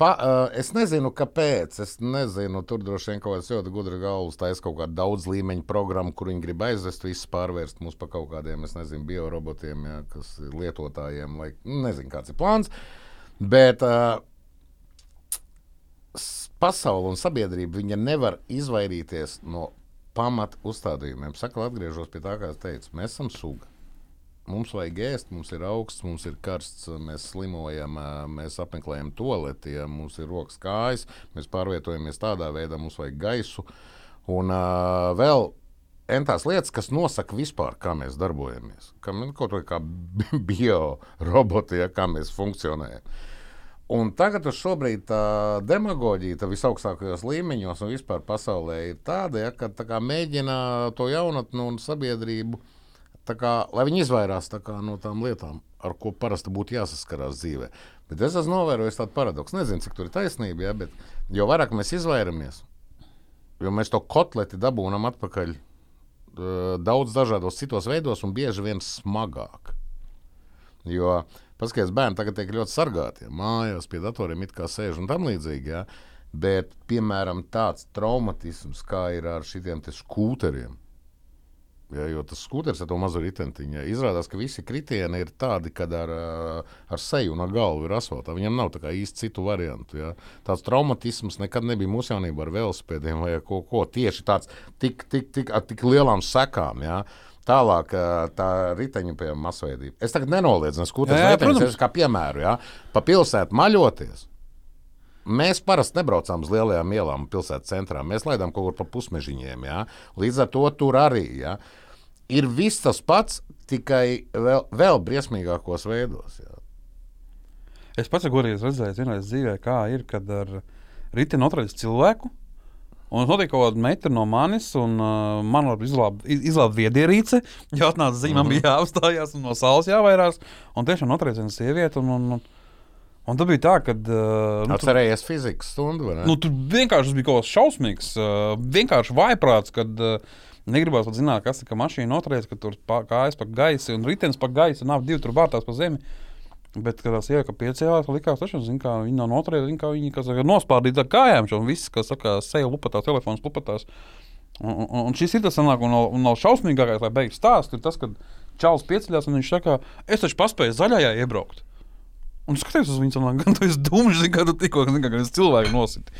pa, uh, es nezinu, kāpēc. Es nezinu, tur droši vien kaut kāds ļoti gudrs galvas taisa kaut kādu daudz līmeņu programmu, kur viņi grib aizvest, visu pārvērst mūs par kaut kādiem, es nezinu, biorobotiem, ja, kas ir lietotājiem, vai nu, nezinu, kāds ir plāns. Bet uh, pasaule un sabiedrība nevar izvairīties no pamata uzstādījumiem. Saka, atgriežos pie tā, kā es teicu, mēs esam suga. Mums vajag ēst, mums ir augsts, mums ir karsts, mēs slimojam, mēs apmeklējam toaleti, ja mums ir rokas kājas, mēs pārvietojamies tādā veidā, mums vajag gaisu. Un uh, vēl entās lietas, kas nosaka vispār, kā mēs darbojamies. Kā, kaut kā bioroboti, ja, kā mēs funkcionējam. Un tagad šobrīd tā demagoģija tā visaugstākajos līmeņos un vispār pasaulē ir tāda, ja, ka tā mēģina to jaunatni un sabiedrību, tā kā, lai viņi izvairās tā kā, no tām lietām, ar ko parasti būtu jāsaskarās dzīvē. Bet es esmu novērojis tādu paradoksu. Nezinu, cik tur ir taisnība, ja, bet jo vairāk mēs izvairamies, jo mēs to kotleti dabūjam atpakaļ daudz dažādos citos veidos un bieži vien smagāk. Jo paskatieties, bērni tagad tiek ļoti sargāti. Ja, mājās pie datoriem it kā sēž un tam līdzīgi. Ja, bet, piemēram, tāds traumatisms, kā ir ar šiem skūteriem. Ja, jo tas skūteris ar to mazo ritentiņu ja, izrādās, ka visi kritieni ir tādi, kad ar, ā, ar seju un ar galvu ir asfaltā. Viņam nav īsti citu variantu. Ja. Tāds traumatisms nekad nebija mūsu jaunībā ar velosipēdiem vai ko, ko tieši tāds tik, tik, tik, ar tik lielām sekām. Ja. Tālāk, ā, tā riteņu pie masveidība. Es tagad nenoliedzu, es skūtos Jā, jā, riteņus, es kā piemēru, ja, pa pilsētu maļoties. Mēs parasti nebraucām uz lielajām ielām, pilsētas centrā. Mēs laidām kaut kur pa pusmežiņiem. Ja? Līdz ar to tur arī ja? Ir viss tas pats, tikai vēl, vēl briesmīgākos veidos. Ja? Es pats godīgi redzējis, vienreiz dzīvē, kā ir, kad ar riteni atrodas cilvēku. Un tas notiek kaut kāda meitra no manis, un uh, man var izlāpt izlāp viedierīce. Jā, atnāca zīme, man bija jāapstājās un no saules jāvairās. Un tiešām atrodas viena sieviete. Un, un, un, un tad bija tā, ka. Uh, nu, Atcerējies fizikas stundu? Nu, tur vienkārši bija kaut kas šausmīgs. Uh, vienkārši vaiprāts, kad uh, negribās pat zināt, kas ir mašīna noturēts, ka tur pa, kājas pa gaisu un ritenis pa gaisu, abi divi tur vārtās pa zemi. Bet, kad tas jau ka piecēlās, likās, ka viņi nav noturēti, viņi, kā viņi saka, nospārdīti ar kājām, un viss, kas saka, seja lupatās, telefons lupatās. Un, un, un šis ir tas, sanāk, un, nav- un nav šausmīgākais, lai beigts stāsts, ir tas, kad Čāls pieceļās un viņš saka, es taču paspēju zaļajā iebraukt. Un skaties uz viņu, sanāk, gan tu esi dumjš, kā tu tikko, kā es cilvēku nositi.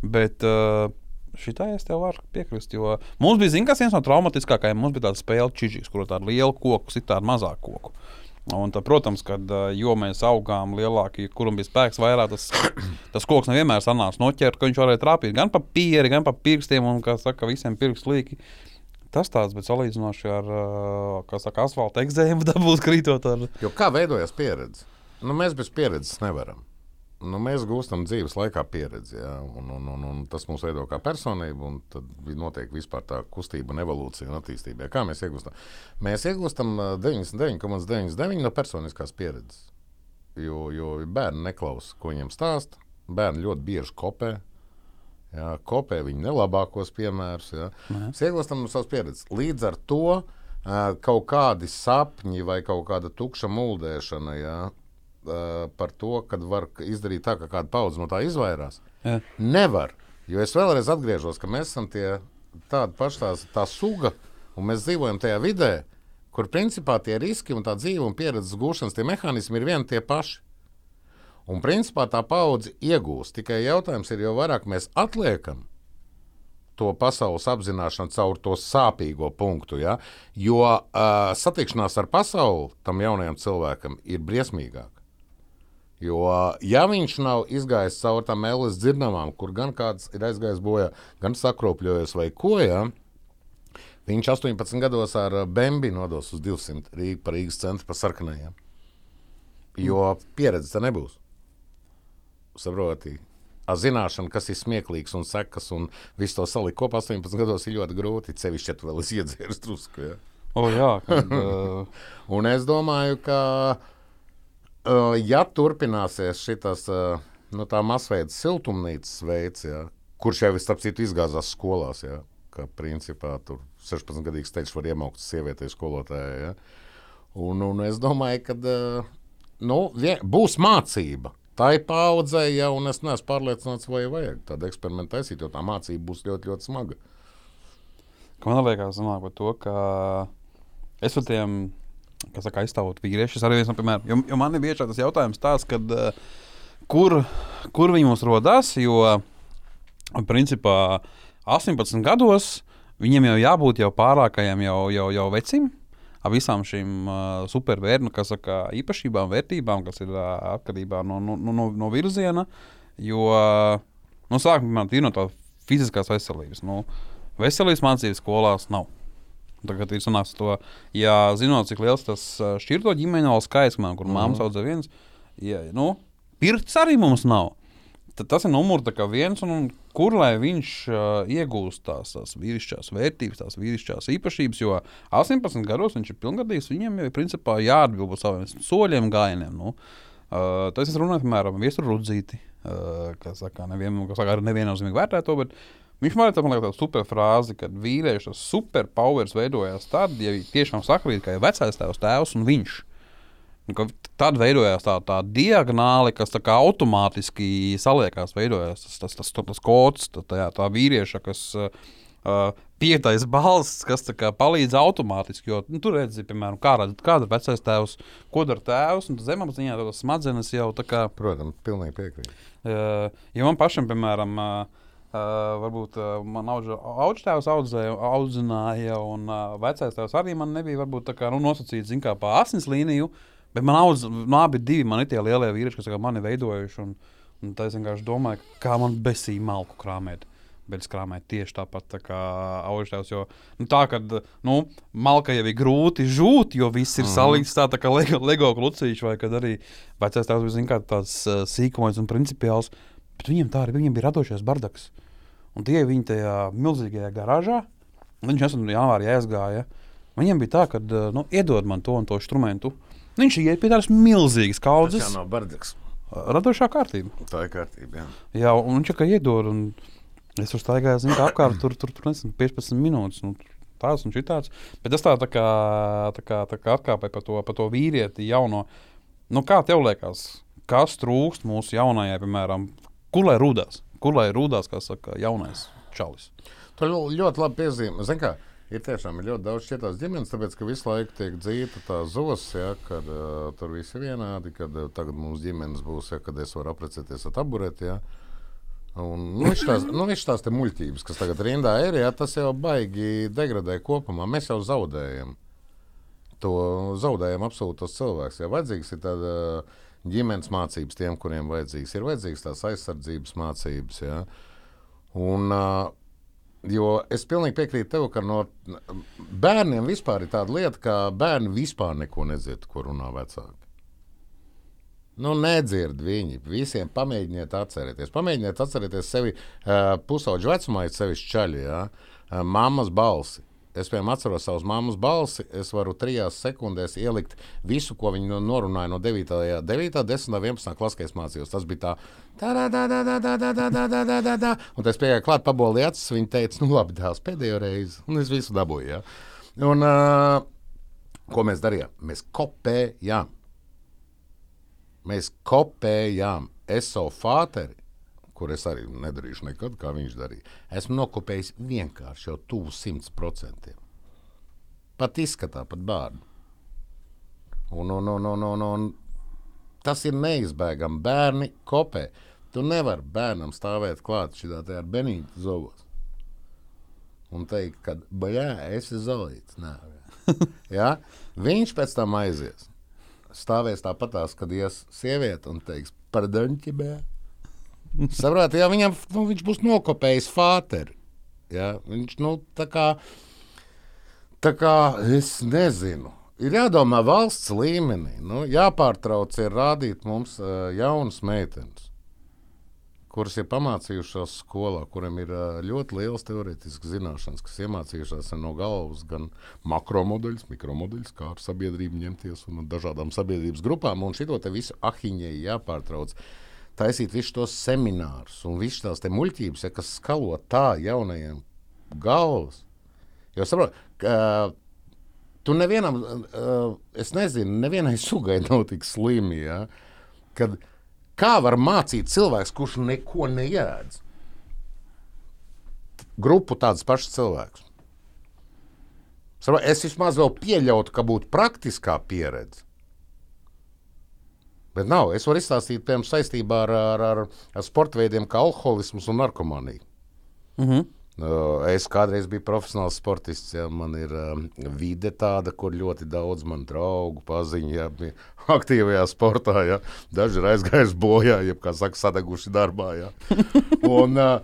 Bet uh, šitā es tev varu piekrist, jo mums bija, zini, kas viens no traumatiskākajiem, mums bija tāda spēle čiģis, kur tāda liela koku, sit tādu mazāku koku. Un, tā, protams, kad jo mēs augām lielāki, kuram bija spēks vairāk, tas, tas koks nevienmēr sanāca noķert, ka viņš varēja trāpīt gan pa pieri, gan pa pirkstiem, un, kā saka, visiem pirkstu līki. Tas tāds, bet salīdzinoši ar, saka, asfalta eksēmu dabūt krītot ar Jo kā veidojas pieredze? Nu, mēs bez pieredzes nevaram. Nu, mēs gūstam dzīves laikā pieredzi, ja? un, un, un, un tas mūs veido kā personību, un tad notiek vispār tā kustība, un evolūcija un attīstība. Ja? Kā mēs iegūstam? Mēs iegūstam ā, 99,99 no personiskās pieredzes. Jo, jo bērni neklausa, ko viņiem stāsta. Bērni ļoti bieži kopē. Jā, kopē viņa nelabākos piemērus. Jā. Mēs iegūstam no savas pieredzes. Līdz ar to kaut kādi sapņi vai kaut kāda tukša muldēšana jā, ā, par to, ka var izdarīt tā, ka kāda paudze no tā izvairās. Jā. Nevar. Jo es vēlreiz atgriežos, ka mēs esam tie tādi paši tās, tā suga, un mēs dzīvojam tajā vidē, kur principā tie riski un tā dzīve un pieredzes gūšanas tie mehānismi ir vieni tie paši. Un principā tā paudze iegūst. Tikai jautājums ir, jo vairāk mēs atliekam to pasaules apzināšanu caur to sāpīgo punktu. Ja? Jo uh, satikšanās ar pasauli tam jaunajam cilvēkam ir briesmīgāk. Jo, ja viņš nav izgājis cauri tam elas dzirdamām, kur gan kāds ir aizgājis bojā, gan sakropļojies vai ko, ja, viņš 18 gados ar Bembi nodos uz 200 Rīgas, pa Rīgas centru pa sarkanajiem. Jo pieredze te nebūs. Saproti, ar zināšanu, kas ir smieklīgs un sekas, un visu to salikt kopā 18 gados ir ļoti grūti. Cevišķi, ja tu vēl esi iedzēris drusku. Ja? O, jā, kad, uh, Un es domāju, ka, uh, ja turpināsies šis uh, nu, masveida siltumnīcas veids, ja, kurš jau starp citu izgāzās skolās, ja, ka principā tur 16 gadīgs teiks, var iemaukt sievietei skolotājai. Ja. Un, un es domāju, ka uh, nu, vien, būs mācība. Tā ir paudzē, ja, es neesmu pārliecināts, vai vajag tādu eksperimentu taisīt, jo tā mācība būs ļoti, ļoti smaga. man liekas, domāju par to, ka es par tiem, kas saka, aizstāvot vīriešus, arī viens no piemēram, jo, jo man ir bieži tas jautājums tāds, kad, uh, kur, kur viņi mums rodās, jo, principā, 18 gados viņiem jau jābūt jau pārākajam jau, jau, jau vecim, ar visām šīm uh, supervērtībām, kas saka, īpašībām, vērtībām, kas ir uh, atkarībā no, no, no, no virziena. Jo nu, sākumā ir no tā fiziskās veselības. Nu, veselības mācības skolās nav. Tagad ir sanācis to, ja zinot, cik liels tas uh, šķirto ģimeņu skaits, man, kur mm -hmm. māmas audzē viens, ja, nu, pirts arī mums nav. Tad tas ir numurs viens, un, un kur lai viņš uh, iegūst tās, tās vīrišķās vērtības, tās vīrišķās īpašības. Jo 18 gados viņš ir pilngadīgs, viņam jau ir principā jāatbild par saviem soļiem, gājieniem. Nu, uh, tas es runāju, piemēram, par viesuru rudzīti, uh, kas saka, nevien, kas saka, neviennozīmīgi vērtē to. Viņš man liekas, tāda super frāze, ka vīrieša superpowers veidojās tad, ja tiešām sakrīt, ka ir vecais tēvs, tēvs un viņš. Tad veidojās tā, tā diagonāli, kas tā automātiski saliekās. Veidojās tas, tas, tas, tas kods, tā, tā, tā vīrieša, kas uh, piektais balss, kas palīdz automātiski. Jo, nu, tur redzat, piemēram, kāda, kāda ir vecais tēvs, ko dara tēvs, un zemapziņā tas smadzenes jau tā kā. Protams, pilnīgi piekrītu. Uh, ja man pašam, piemēram, uh, Uh, varbūt uh, man audzēkājs audzēja, audzināja, un uh, vecais tēvs arī man nebija varbūt, kā, nu, nosacīts kā, pa asins līniju. Bet man audz, nu, abi divi man ir tie lielie vīrieši, kas mani veidojuši. Un, un tā es vienkārši domāju, kā man besīja malku krāmēt. Bet es krāpēju tieši tāpat tā kā augstākais. Jo nu, tā, kad nu, malka jau ir grūti žūt, jo viss ir mm. salikts tā, tā kā Lego, Lego klucīši, vai kad arī vecais tēvs bija tāds uh, sīkums un principiāls. Bet viņam tā arī viņam bija radošais bardaks. Un tie viņi tajā milzīgajā garāžā, viņš esmu janvārī aizgāja. Viņam bija tā, ka nu, iedod man to un to instrumentu. Viņš iet pie tādas milzīgas kaudzes. Tas jau nav bardaks. Radošā kārtība. Tā ir kārtība. Jā, jā un viņš kā iedod. Un es tur staigāju, zinu, apkārt tur, tur, tur nezinu, 15 minūtes. Nu, tāds un šitāds. Bet es tā, tā kā, tā kā, tā kā atkāpēju par to, par to vīrieti jauno. Nu, kā tev liekas, kas trūkst mūsu jaunajai, piemēram, kur lai rūdās? Kur lai rūdās, kā saka, jaunais čalis? Tu ļoti labi piezīmē. Zini, kā ir tiešām ir ļoti daudz šīs ģimenes, tāpēc ka visu laiku tiek dzīta tā zos, ja, kad uh, tur viss ir vienādi, kad uh, tagad mums ģimenes būs, ja, kad es varu apprecēties ar tabureti. Ja. Un, nu, viņš tās, nu, viņš tās muļķības, kas tagad rindā ir, ja, tas jau baigi degradē kopumā. Mēs jau zaudējam. To zaudējam absolūtos cilvēkus. Ja vajadzīgs ir tāda ģimenes mācības tiem, kuriem vajadzīgs, ir vajadzīgs tās aizsardzības mācības. Ja. Un, Jo es pilnīgi piekrītu tev, ka no bērniem vispār ir tāda lieta, ka bērni vispār neko nedzird, ko runā vecāki. Nu, nedzird viņi. Visiem pamēģiniet atcerēties. Pamēģiniet atcerēties sevi uh, pusauģu vecumā, ir sevišķi čaļi, ja? uh, mammas balsi. Es piemēram atceros savus mammas balsi. Es varu trijās sekundēs ielikt visu, ko viņi norunāja no 9, 9 10, 11 klases, kad es mācījos. Tas bija tā, tā, tā, tā, tā, tā, tā, tā, tā, tā, tā, tā, tā. Un tas pieeja klāt, pabolīja acis. Viņa teica, nu labi, dēls, pēdējo reizi. Un es visu dabūju. Ja? Un, uh, ko mēs darījām? Mēs kopējām. Mēs kopējām. Es savu fāteri kur es arī nedarīšu nekad, kā viņš darīja. Esmu nokopējis vienkārši jau tuvu simt procentiem. Pat izskatā, pat bērnu. Un, un, un, un, un, un tas ir neizbēgami. Bērni kopē. Tu nevari bērnam stāvēt klāt šitā te ar Benītu zovos. Un teikt, ka, baļā, esi zolīts. Nē, ja? Viņš pēc tam aizies. Stāvēs tāpatās, kad ies sieviete un teiks, par daņķi bē. Saprāt, jā, viņam, nu, viņš būs nokopējis fāteri. Ja? Viņš, nu, tā kā, tā kā, es nezinu. Ir jādomā valsts līmenī. Nu, jāpārtrauc ir rādīt mums uh, jaunas meitenes, kuras ir pamācījušās skolā, kuriem ir uh, ļoti liels teorētisks zināšanas, kas iemācījušās no galvas gan makromodeļus, mikromodeļus, kā ar sabiedrību ņemties un dažādām sabiedrības grupām. Un šito visu ahiņēji jāpārtrauc. Taisīt visus tos seminārus un visas tās muļķības, ja, kas skalo tā jaunajiem galvas. Jo saprot, ka Tu nevienam, uh, es nezinu, nevienai sugai nav tik slimi. Ja? Kad, kā var mācīt cilvēks, kurš neko neēdz? Grupu tādus pašus cilvēkus. Es vismaz vēl pieļautu, ka būtu praktiskā pieredze. Bet nav. Es varu izstāstīt, piemēram, saistībā ar, ar, ar, ar sporta veidiem, kā alkoholisms un narkomānija. Mm -hmm. Es kādreiz biju profesionāls sportists. Ja, man ir um, vide tāda, kur ļoti daudz man draugu, paziņu, ja, bija aktīvajā sportā. Ja. Daži ir aizgājuši bojā, jeb kā saka, sadeguši darbā. Ja. Un, uh,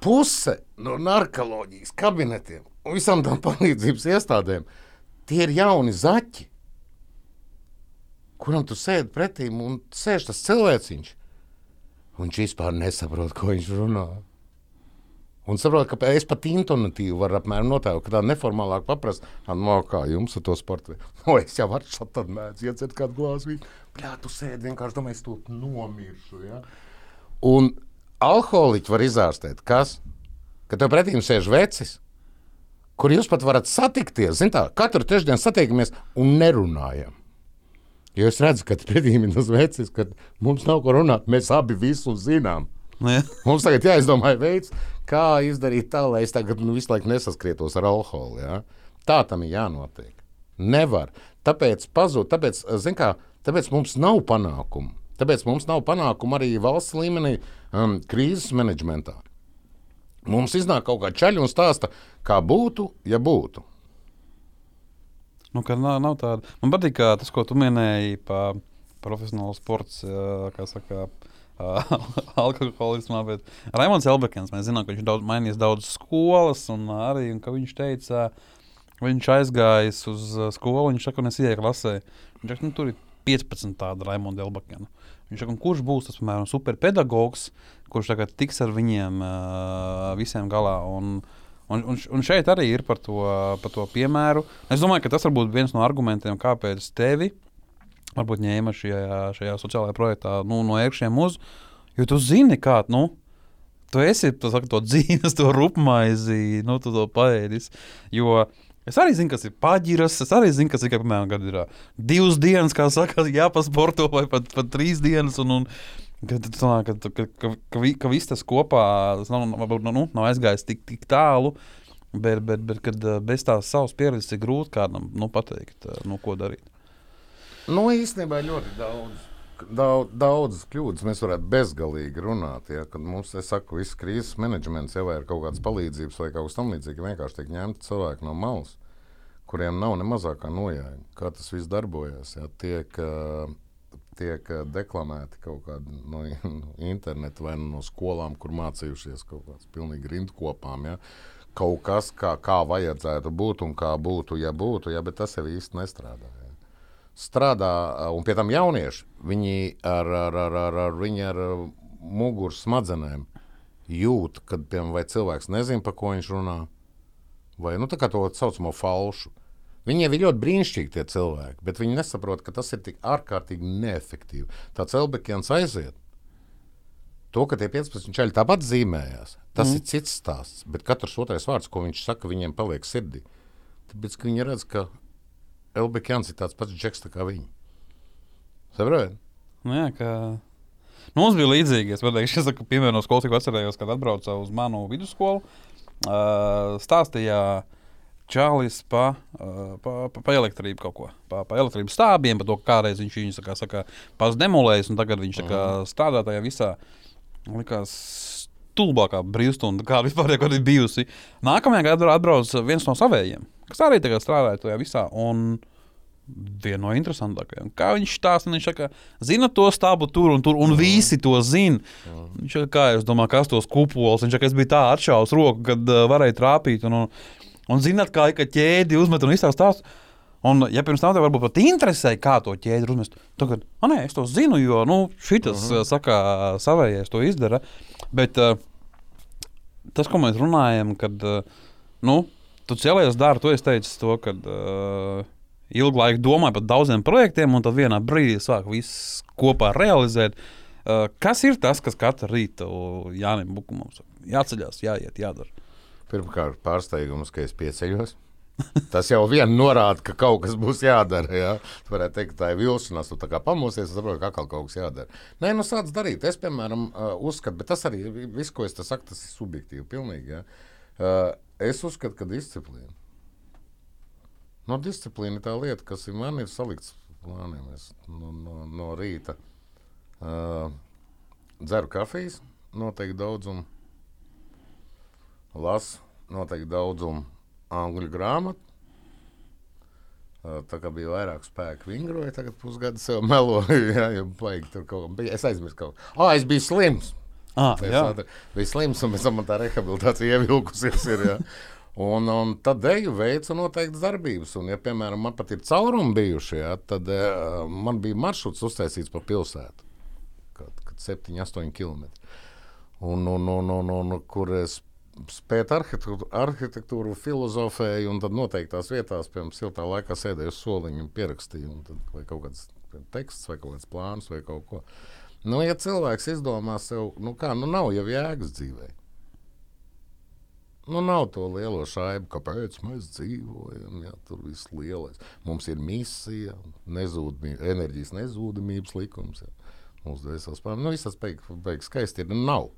puse no narkoloģijas kabinetiem un visām tām palīdzības iestādēm tie ir jauni zaķi, kuram tu sēdi pretī un sēž tas cilvēciņš. Viņš vispār nesaprot, ko viņš runā. Un saprotu, ka es pat intonatīvi varu apmēram notēlot, ka tā neformālāk paprast, no kā jums ar to sportu. No, es jau varu šādi tad mēdz iedzert kādu glāzi. Jā, tu sēdi vienkārši domāji, es to nomiršu. Ja? Un alkoholiķi var izārstēt, kas? Ka tev pretīm sēž vecis, kur jūs pat varat satikties. Zin tā, katru trešdienu satiekamies un nerunājam. Jo es redzu, ka pretī ir tas vecis, ka mums nav ko runāt. Mēs abi visu zinām. Nu, ja. Mums tagad jāizdomā veids, kā izdarīt tā, lai es tagad nu, visu laiku nesaskrietos ar alkoholu. Ja? Tā tam ir jānotiek. Nevar. Tāpēc pazūd, tāpēc, kā, tāpēc mums nav panākumu. Tāpēc mums nav panākumu arī valsts līmenī um, krīzes menedžmentā. Mums iznāk kaut kā ceļš un stāsta, kā būtu, ja būtu. Nu, nav, nav tāda. Man patīk tas, ko tu minēji par profesionālu sportu. Kā saka, alkoholismā. Bet Raimons Elbekens, mēs zinām, ka viņš daudz, mainījis daudz skolas, un arī un viņš teica, viņš aizgājis uz skolu, viņš saka, un es ieeju klasē. Viņš saka, nu, tur ir 15 tādu Raimonda Elbekena. Viņš saka, kurš būs tas, piemēram, superpedagogs, kurš tagad tiks ar viņiem uh, visiem galā. Un, Un, un, un šeit arī ir par to, par to piemēru. Es domāju, ka tas var būt viens no argumentiem, kāpēc tevi varbūt ņēma šajā, šajā sociālajā projektā nu, no iekšiem uz. Jo tu zini, kā nu, tu esi tu saki, to dzīves, to rupmaizi, nu, tu to paēdis. Jo es arī zinu, kas ir paģiras, es arī zinu, kas ir, piemēram, kad ir divas dienas, kā saka, jāpasporto vai pat, pat trīs dienas. Un, un, Kad, ka, ka, ka, ka, ka, ka viss tas kopā tas nav, varbūt, nu, nav aizgājis tik, tik tālu, bet, bet, bet kad bez tās savas pieredzes ir grūti kādam nu, pateikt, nu, ko darīt. Nu, īstenībā ļoti daudz. Daudz, daudz kļūdas mēs varētu bezgalīgi runāt. Ja, kad mums, es saku, viss krīzes menedžments jau ir kaut kādas palīdzības vai kaut kas tamlīdzīgs, vienkārši tiek ņemti cilvēki no malas, kuriem nav ne mazākā nojāja, kā tas viss darbojas. Ja, tiek, tiek deklamēti kaut kādi no interneta vai no skolām, kur mācījušies kaut kādas pilnīgi rindkopām. Ja. Kaut kas, kā, kā vajadzētu būt un kā būtu, ja būtu, ja, bet tas jau īsti nestrādā strādā, un pie tam jaunieši, viņi ar, ar, ar, ar, ar, viņi ar muguras smadzenēm jūt, kad piemēram, cilvēks nezina, par ko viņš runā, vai nu, tā to saucamo falšu. Viņiem ir ļoti brīnišķīgi tie cilvēki, bet viņi nesaprot, ka tas ir tik ārkārtīgi neefektīvi. Tāds Elbekians aiziet. To, ka tie 15 čaļi tāpat zīmējās, tas mm. ir cits stāsts. Bet katrs otrais vārds, ko viņš saka, viņiem paliek sirdī. Tāpēc, viņi redz, ka Elbekjans ir tāds pats džeks kā viņi. Saprotiet? Nu, jā, ka... nu, mums bija līdzīgi. Es teikšu, ka, piemēram, no skolas atcerējos, kad atbraucu uz manu vidusskolu. Uh, stāstīja, čālis pa, uh, pa, pa, pa elektrību kaut ko. Pa, pa elektrības stābiem, pa to kādreiz viņš viņus kā, saka, demolējis, un tagad viņš kā, strādā tajā visā. Likās stulbākā brīvstunda, kāda vispār ir bijusi. Nākamajā gadā atbrauc viens no savējiem, kas arī strādāja tajā visā. Un, viena no interesantākajām. Kā viņš stāsta, viņš saka, zina to stāvu tur un tur, un visi to zina. Viņš saka, kā es domāju, kas tos kupols. Viņš saka, es biju tā atšaus roku, kad uh, varēja trāpīt. Un, un, un zināt, kā ir ķēdi uzmet un izstāsta stāstu. Un, ja pirms tam tev varbūt pat interesēja, kā to ķēdi uzmest, tad, ah, nē, es to zinu, jo nu, šis, uh mhm. -huh. saka, savējais to izdara. Bet uh, tas, ko mēs runājam, kad, uh, nu, tu cēlies dārgi, tu esi teicis to, ka uh, ilgu laiku domāju par daudziem projektiem, un tad vienā brīdī sāk viss kopā realizēt. Uh, kas ir tas, kas katru rītu Jānis Bukumam jāceļās, jāiet, jādara? Pirmkārt, pārsteigums, ka es pieceļos. Tas jau vien norāda, ka kaut kas būs jādara. Jā. Tu varētu teikt, tā ir vilšanās, tu kā pamosies, saproti, ka atkal kaut kas jādara. Nē, nu sāc darīt. Es, piemēram, uzskatu, bet tas arī viss, ko es te saku, tas ir subjektīvi. Pilnīgi, jā. Es uzskatu, ka disciplīna. No disciplīna ir tā lieta, kas ir man ir salikts plāniem. Es no, no, no rīta uh, dzeru kafijas, noteikti daudzumu, lasu noteikti daudzumu angļu grāmatu. Tā kā bija vairāk spēku, vingroja, tagad pusgadu sev meloju. Jā, jau baigi tur kaut ko. Es aizmirsu kaut ko. Ah, es biju slims. Ah, jā, bija slims, un tam tā rehabilitācija ievilkusies. Ir, jā. Un, un tad eju veicu noteiktas darbības. Un, ja, piemēram, man pat ir caurumi bijuši, ja, tad uh, man bija maršruts uztaisīts pa pilsētu. Kad, kad 7, 8 km. Un, un, un, un, un, kur es spētu arhitektūru, arhitektūru filozofēju, un tad noteiktās vietās, piemēram, siltā laikā sēdēju uz soliņa un pierakstīju, un tad, vai kaut kāds teksts, vai kaut kāds plāns, vai kaut ko. Nu, ja cilvēks izdomā sev, nu kā, nu nav jau jēgas dzīvēm. Nu, nav to lielo šaibu, kāpēc mēs dzīvojam. Jā, tur viss lielais. Mums ir misija, nezūdamība, enerģijas nezūdamības likums. Jā. Mūsu dvēseles pārāk, nu, beigas beig skaisti ir. Nu, nav.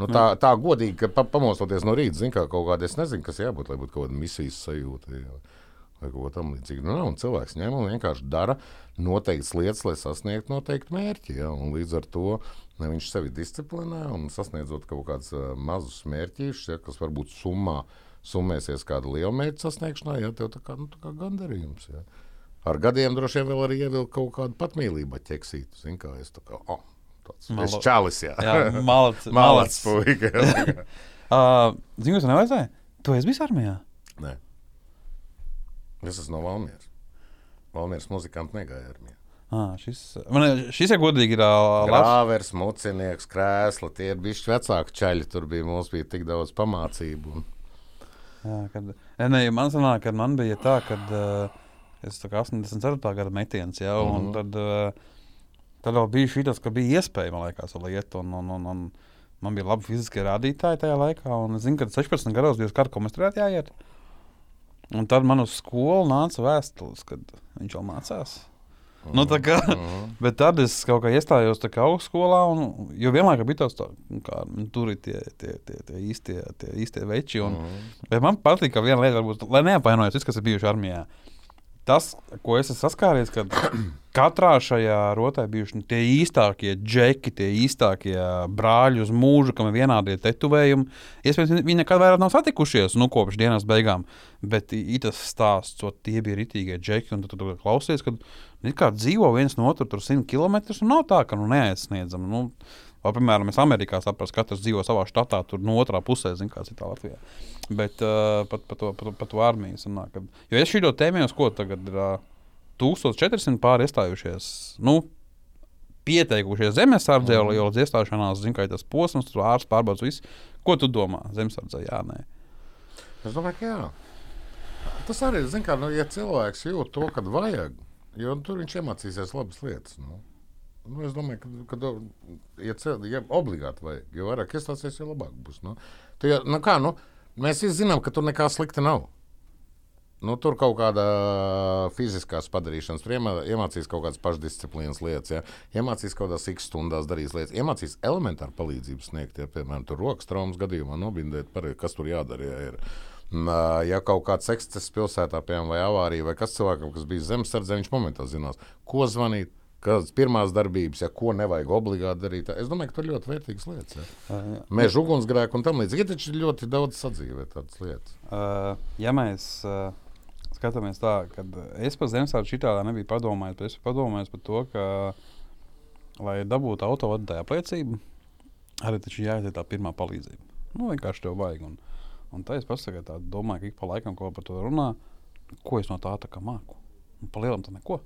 Nu, tā, tā godīgi, ka pa, pamostoties no rīta, zina, kā kaut kāda, es nezinu, kas jābūt, lai būtu kaut kāda misijas sajūta. Jā vai ko tamlīdzīgu. Nu, un cilvēks ņem un vienkārši dara noteiktas lietas, lai sasniegtu noteiktu mērķi. Ja? Un līdz ar to ne, viņš sevi disciplinē un sasniedzot kaut kādus uh, mazus mērķus, ja, kas varbūt summā summēsies kāda liela mērķa sasniegšanā, ja tev tā kā, nu, tā kā gandarījums. Ja. Ar gadiem droši vien vēl arī ievilkt kaut kādu patmīlību ķeksītu. Zin, kā es tā kā, oh, es čalis, jā. jā malac, malac puika. uh, Zini, kas nevajadzēja? Tu esi bijis armijā? Nē. Es esmu no Valmieras. Valmieras muzikanti negāja armijā. Ah, šis, man, šis ir godīgi. Ir uh, Grāvers, mucinieks, krēsla. Tie ir bijuši vecāki čaļi. Tur bija, mums bija tik daudz pamācību. Un... Jā, kad, ne, man sanāk, man bija tā, ka uh, es tā kā 84. gada metiens, ja, un mm -hmm. tad, uh, tad vēl bija šī tas, ka bija iespēja, man liekas, liet, un, un, un, un man bija labi fiziskie rādītāji tajā laikā, un es zinu, ka 16 gados bija kara komisariātu jāiet. Un tad man uz skolu nāca vēstules, kad viņš jau mācās. Uh -huh. nu, kā, uh -huh. Bet tad es kaut kā iestājos augstskolā, un jo vienlaikus bija tāds, nu, kā nu, tur ir tie, tie, tie, tie īstie, tie īstie veči. Un, uh. Bet man patīk, ka viena lieta, varbūt, lai neapvainojas, viss, kas ir bijuši armijā. Tas, ko es esmu saskāries, kad katrā šajā rotē bijuši tie īstākie džeki, tie īstākie brāļi uz mūžu, kam ir vienādie tetovējumi. Iespējams, viņi nekad vairāk nav satikušies nu, kopš dienas beigām. Bet tas stāsts, ko tie bija rītīgie džeki, un tu, tu, tu klausies, kad nu, dzīvo viens no tur simt km, un nav tā, ka nu, neaizsniedzam. Nu, Vai, piemēram, mēs Amerikā saprast, ka katrs dzīvo savā štatā, tur no otrā pusē, zina, kāds ir tā Latvijā. Bet uh, par pa to, pa, pa to armiju sanāk. Jo es šī tēmē, ko tagad ir. Uh, 1400 pāri iestājušies. Nu, Pieteikušies zemesardzē, mm. jau līdz iestāšanās, zinu, ka ir tas posms, tur ārsts pārbaudas visu. Ko tu domā? Zemesardzē, jā, nē. Es domāju, ka jā. Tas arī ir, kā, nu, ja cilvēks jūt to, kad vajag, jo tur viņš iemācīsies labas lietas. Nu. Nu, es domāju, ka, ka ja, cel, ja obligāti vajag, jo vairāk iestāsies, jo labāk būs. Nu. Tu, ja, nu, kā, nu, mēs visi zinām, ka tur nekā slikta nav. Nu, tur kaut kāda fiziskās padarīšanas, tur iemācīs kaut kādas pašdisciplīnas lietas, ja? iemācīs kaut kādās x stundās darīt lietas, iemācīs elementāru palīdzību sniegt, ja, piemēram, tur rokas traumas gadījumā nobindēt, par, kas tur jādara. Ja, ir. Ja kaut kāds eksces pilsētā, piemēram, vai avārija, vai kas cilvēkam, kas bija zemesardze, viņš momentā zinās, ko zvanīt, kādas pirmās darbības, ja ko nevajag obligāti darīt. Es domāju, ka ir ļoti vērtīgas lietas. Ja. Uh, Meža ugunsgrēku un tam līdzīgi. Ir taču ļoti daudz sadzīvē tādas lietas. Uh, ja mēs uh, skatāmies tā, ka es par Zemesārdu šitādā nebiju padomājis, bet es biju padomājis par to, ka, lai dabūtu autovadītāja apliecību, arī taču jāiet tā pirmā palīdzība. Nu, vienkārši tev vajag. Un, un tā es pasaku, tā domāju, ka ik pa laikam ko par to runā, ko es no tā tā kā māku. Un pa lielam tā neko.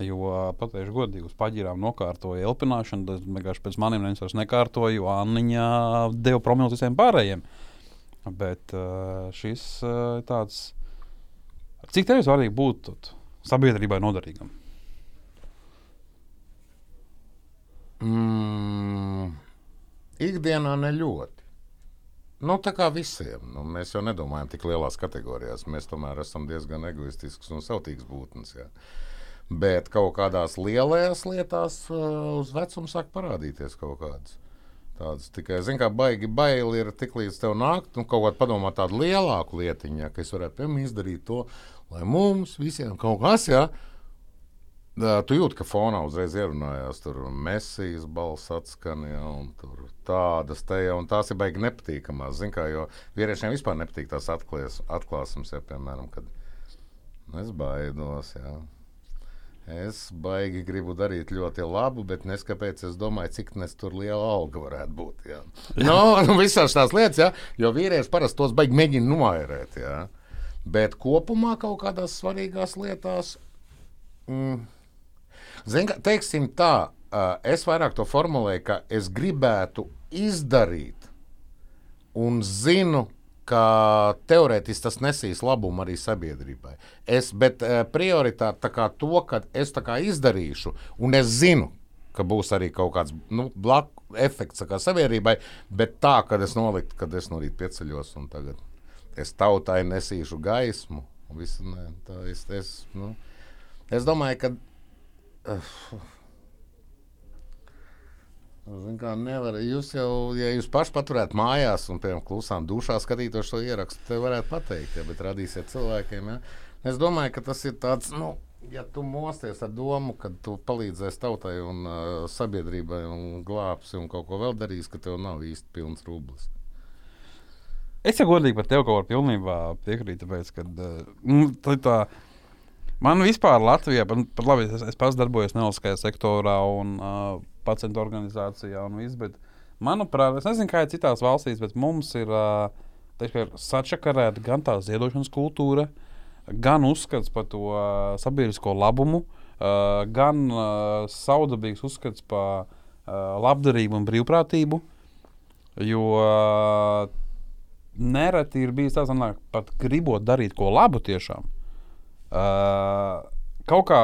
Jo, pateikšu godīgi, uz paģirām nokārtoju elpināšanu, tad vienkārši pēc maniem neviens vairs nekārtoju, jo Anniņa deva promilus visiem pārējiem. Bet uh, šis uh, ir tāds, cik tev svarīgi būt tot sabiedrībai noderīgam? Mm, ikdienā ne ļoti. Nu, tā kā visiem. Nu, mēs jau nedomājam tik lielās kategorijās. Mēs tomēr esam diezgan egoistisks un sautīgs būtnes. Jā. Bet kaut kādās lielajās lietās uh, uz vecumu sāk parādīties kaut kādas. Tādas tikai, zināmā mērā, baigi baili ir tik līdz tev nākt, nu, kaut kādā padomā tādu lielāku lietiņu, ja, ka es varētu piemēram izdarīt to, lai mums visiem kaut kas, ja, tu jūti, ka fonā uzreiz ierunājās, tur mesijas balss atskan, ja, un tur tādas te jau, un tās ir baigi nepatīkamās, zin kā, jo vīriešiem vispār nepatīk tās atklās, atklāsums, ja, piemēram, kad nu, es baidos, jā. Es baigi gribu darīt ļoti labu, bet neskapēc es domāju, cik tur liela alga varētu būt. Jā. No, nu, visās tās lietas, jā, jo vīrieši parasti tos baigi mēģina noērēt, jā. Bet kopumā kaut kādās svarīgās lietās, mm, Zin, kā, teiksim tā, es vairāk to formulēju, ka es gribētu izdarīt, un zinu, ka teorētiski tas nesīs labumu arī sabiedrībai. Es, bet ā, prioritāte to, ka es izdarīšu, un es zinu, ka būs arī kaut kāds nu, blakus efekts kā sabiedrībai, bet tā, ka es noliktu, kad es no rīta pieceļos un tagad es tautai nesīšu gaismu. Visu, ne, tā, es, es, nu, es domāju, ka Zin, kā, nevar, jūs jau, ja jūs paši paturētu mājās un, piemēram, klusām dušā skatītos šo ierakstu, te varētu pateikt, ja, bet radīsiet cilvēkiem. Ja. Es domāju, ka tas ir tāds, nu, ja tu mosties ar domu, ka tu palīdzēsi tautai un uh, sabiedrībai un glābsi un kaut ko vēl darīs, ka tev nav īsti pilns rublis. Es jau godīgi par tevi kaut kā pilnībā piekrītu, tāpēc, ka uh, tā, tā, man vispār Latvijā, pat labi, es, es pats darbojos nevalstiskajā sektorā un uh, pacientu organizācijā un viss, bet manuprāt, es nezinu, kā ir citās valstīs, bet mums ir, teikšu, ir sačakarēta gan tā ziedošanas kultūra, gan uzskats par to sabiedrisko labumu, gan saudabīgs uzskats par labdarību un brīvprātību. Jo nereti ir bijis tāds, ka pat gribot darīt ko labu tiešām. Uh, kaut kā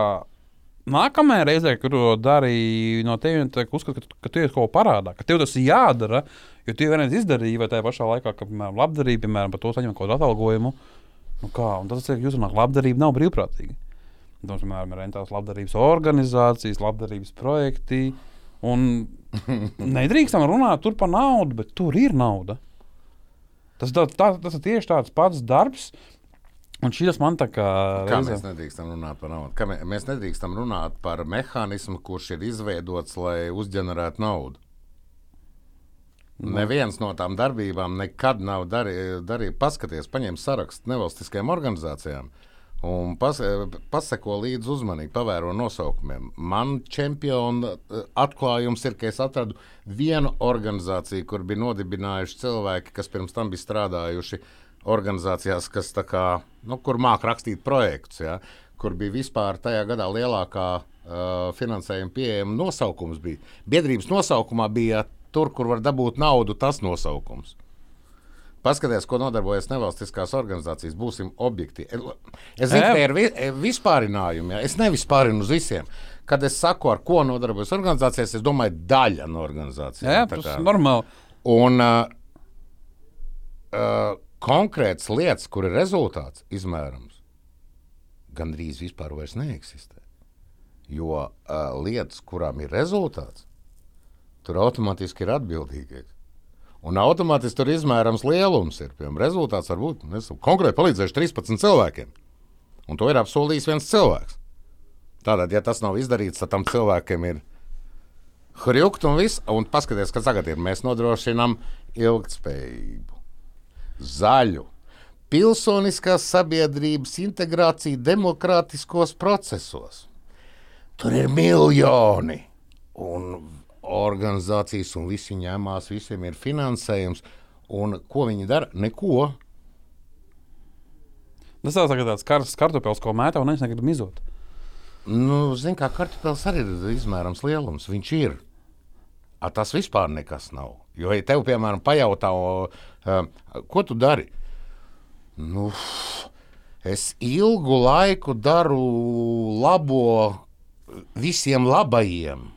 nākamajā reizē, kad to darīji no tevis, uzskata, ka, ka tu esi kaut ko parādā, ka tev tas ir jādara, jo tu jau vienreiz izdarīji, vai tajā pašā laikā, ka, piemēram, labdarība, piemēram, par to saņem kaut kādu atalgojumu. Nu kā, un tas ir, ka jūs runājat, labdarība nav brīvprātīga. Mums, piemēram, ir tās labdarības organizācijas, labdarības projekti. Un nedrīkstam runāt tur par naudu, bet tur ir nauda. Tas, tā, tā, tas ir tieši tāds pats darbs. Un šis man tā kā. Kā mēs nedrīkstam runāt par naudu? Kā mē, mēs nedrīkstam runāt par mehānismu, kurš ir izveidots, lai uzģenerētu naudu. Neviens no tām darbībām nekad nav darījis. Darī, paskaties, paņem sarakstu nevalstiskajām organizācijām un pas, paseko līdzi uzmanīgi, pavēro nosaukumiem. Man čempiona atklājums ir, ka es atradu vienu organizāciju, kur bija nodibinājuši cilvēki, kas pirms tam bija strādājuši organizācijās, kas tā kā, nu, kur māca rakstīt projektus. Ja? Kur bija vispār tajā gadā lielākā uh, finansējuma pieejama nosaukums. Bija. Biedrības nosaukumā bija tur, kur var dabūt naudu, tas nosaukums. Paskaties, ko nodarbojas nevalstiskās organizācijas. Būsim objektīvi. Es zinu, ka ir vi vispārinājumi. Ja? Es nevispārinu uz visiem. Kad es saku, ar ko nodarbojas organizācijas, es domāju, daļa no organizācijas. Jā, tas ir normāli. Un uh, uh, konkrētas lietas, kur ir rezultāts izmērams, gandrīz vispār neeksistē. Jo uh, lietas, kurām ir rezultāts, tur automātiski ir atbildīgais. Un automātiski tur izmērams lielums ir. Piemēram, rezultāts var būt konkrēti palīdzējuši 13 cilvēkiem. Un to ir apsolījis viens cilvēks. Tātad, ja tas nav izdarīts, tad tam cilvēkam ir hrjukt un viss. Un paskatieties, kas tagad ir. Mēs nodrošinām ilgspējību, zaļu, pilsoniskās sabiedrības integrāciju demokrātiskos procesos. Tur ir miljoni. Un organizācijas, un visi ņemās, visiem ir finansējums. Un ko viņi dara? Neko. Tas tāds kā tāds karsts kartupēlis, ko mētā un es negribu mizot. Nu, Ziniet, kā kartupēlis arī ir izmērams lielums. Viņš ir. A, tas vispār nekas nav. Jo, ja tev, piemēram, pajautā, ko tu dari? Nu, es ilgu laiku daru labo visiem labajiem.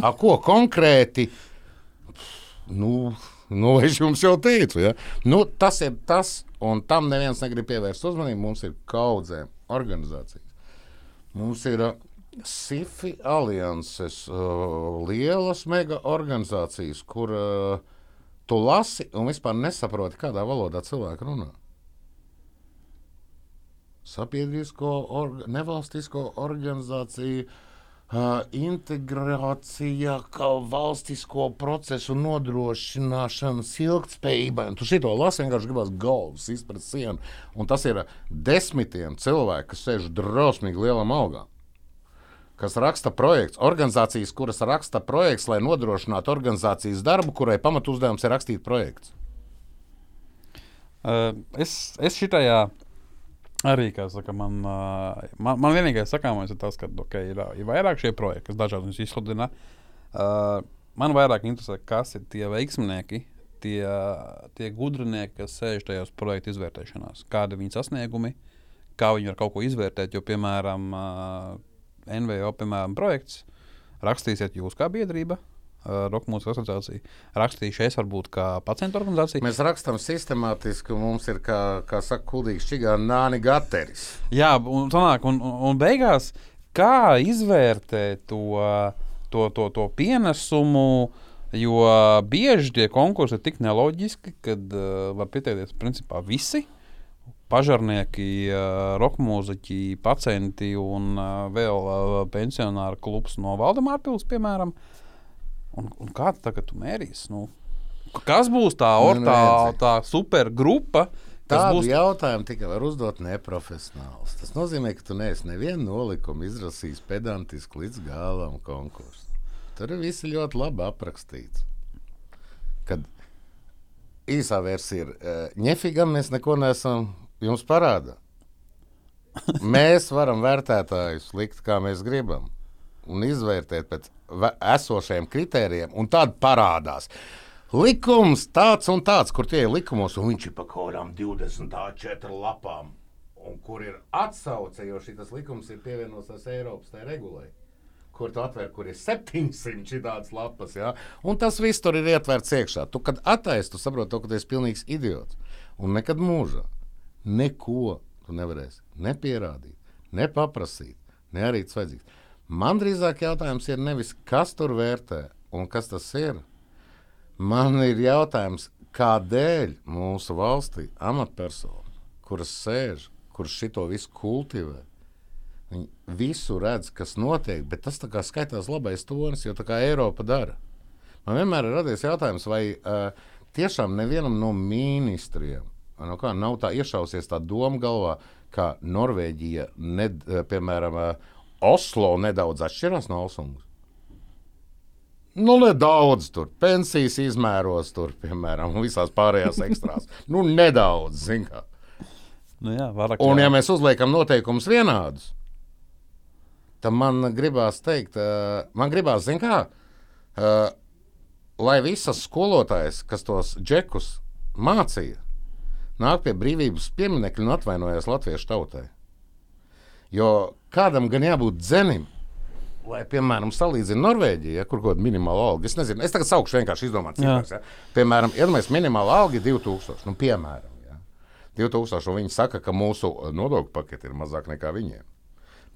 A, ko konkrēti? Nu, nu, es jums jau teicu, ja? nu, tas ir tas, un tam neviens negrib pievērst uzmanību. Mums ir kaudzēm organizācijas. Mums ir uh, SIFI alianses, uh, lielas mega organizācijas, kur uh, tu lasi un vispār nesaproti, kādā valodā cilvēki runā. Sabiedrisko, orga, nevalstisko organizāciju uh, integrācija, kā valstisko procesu nodrošināšanas ilgspējībai. Tu šito lasi vienkārši gribas galvas izprast sienu. Un tas ir desmitiem cilvēku, kas sēž drausmīgi lielam algām. Kas raksta projekts, organizācijas, kuras raksta projekts, lai nodrošinātu organizācijas darbu, kurai pamatuzdevums ir rakstīt projekts. Uh, es, es šitajā arī, kā saka, man, uh, man, man vienīgais sakāmais ir tas, ka okay, ir, ir vairāk šie projekti, kas dažādi izsludina. Uh, man vairāk interesē, kas ir tie veiksminieki, tie, tie gudrinieki, kas sēž tajos projektu izvērtēšanās, kādi ir viņu sasniegumi, kā viņi var kaut ko izvērtēt. Jo, piemēram, uh, NVO piemēram, projekts rakstīsiet jūs kā biedrība. Uh, Roka mūsu asociācija rakstīšu, es varbūt kā pacientu organizācija. Mēs rakstām sistemātiski, un mums ir, kā, kā saka, kuldīgs čigā nāni gateris. Jā, un, sanāk, un, un, beigās, kā izvērtēt to, to, to, to pienesumu, jo bieži tie konkursi ir tik neloģiski, ka uh, var pieteikties principā visi. Pažarnieki, roka mūziķi, pacienti un vēl pensionāru klubs no Valdemāra pilsētas, piemēram. Un, un kā tagad tu mērīsi? Nu, kas būs tā, Nu, tā, neviens. tā supergrupa? Tādu būs- jautājumu tikai var uzdot neprofesionāls. Tas nozīmē, ka tu neesi nevienu nolikumu izrasījis pedantiski līdz galam konkursam. Tur ir viss ļoti labi aprakstīts. Kad īsā versija ir, ņefigam mēs neko neesam jums parādā. Mēs varam vērtētājus likt, kā mēs gribam, un izvērtēt pēc esošajiem kritērijiem, un tad parādās. Likums tāds un tāds, kur tie ir likumos, un viņš ir pa kaut kādām 24 lapām, un kur ir atsauce, jo šis likums ir pievienots Eiropas regulai. Kur tu atver, kur ir 700 šādas lapas, ja? un tas viss tur ir ietverts iekšā. Tu, kad attaisno, tu saproti, ka tu esi pilnīgs idiots. Un nekad mūžā neko tu nevarēsi nepierādīt, nepaprasīt, ne arī tas vajadzīgs. Man drīzāk jautājums ir nevis, kas tur vērtē un kas tas ir. Man ir jautājums, kādēļ mūsu valstī amatpersonas, kuras sēž, kuras šito visu kultivē, viņi visu redz, kas notiek, bet tas tā kā skaitās labais tonis, jo tā kā Eiropa dara. Man vienmēr ir radies jautājums, vai uh, tiešām nevienam no ministriem vai no kā, nav tā iešausies tā doma galvā, ka Norvēģija, ned, eh, piemēram, uh, Oslo nedaudz atšķirās no Olsungas. Nu, nedaudz tur pensijas izmēros, tur, piemēram, visās pārējās ekstrās. nu, nedaudz, zin kā. Nu, jā, vairāk, Un, jā. ja mēs uzliekam noteikumus vienādus, tad man gribās teikt, uh, man gribās, zin kā, uh, lai visas skolotājas, kas tos džekus mācīja, nāk pie brīvības pieminiekļa un atvainojas latviešu tautai. Jo kādam gan jābūt dzenim, lai, piemēram, salīdzinātu Norvēģiju, ja, kur kaut kāda minimāla alga. Es nezinu, es tagad saukšu vienkārši izdomāt cifras. Ja. Piemēram, iedomājieties, minimāla alga ir 2000. Nu, piemēram, ja. 2000, un viņi saka, ka mūsu nodokļu paketi ir mazāk nekā viņiem.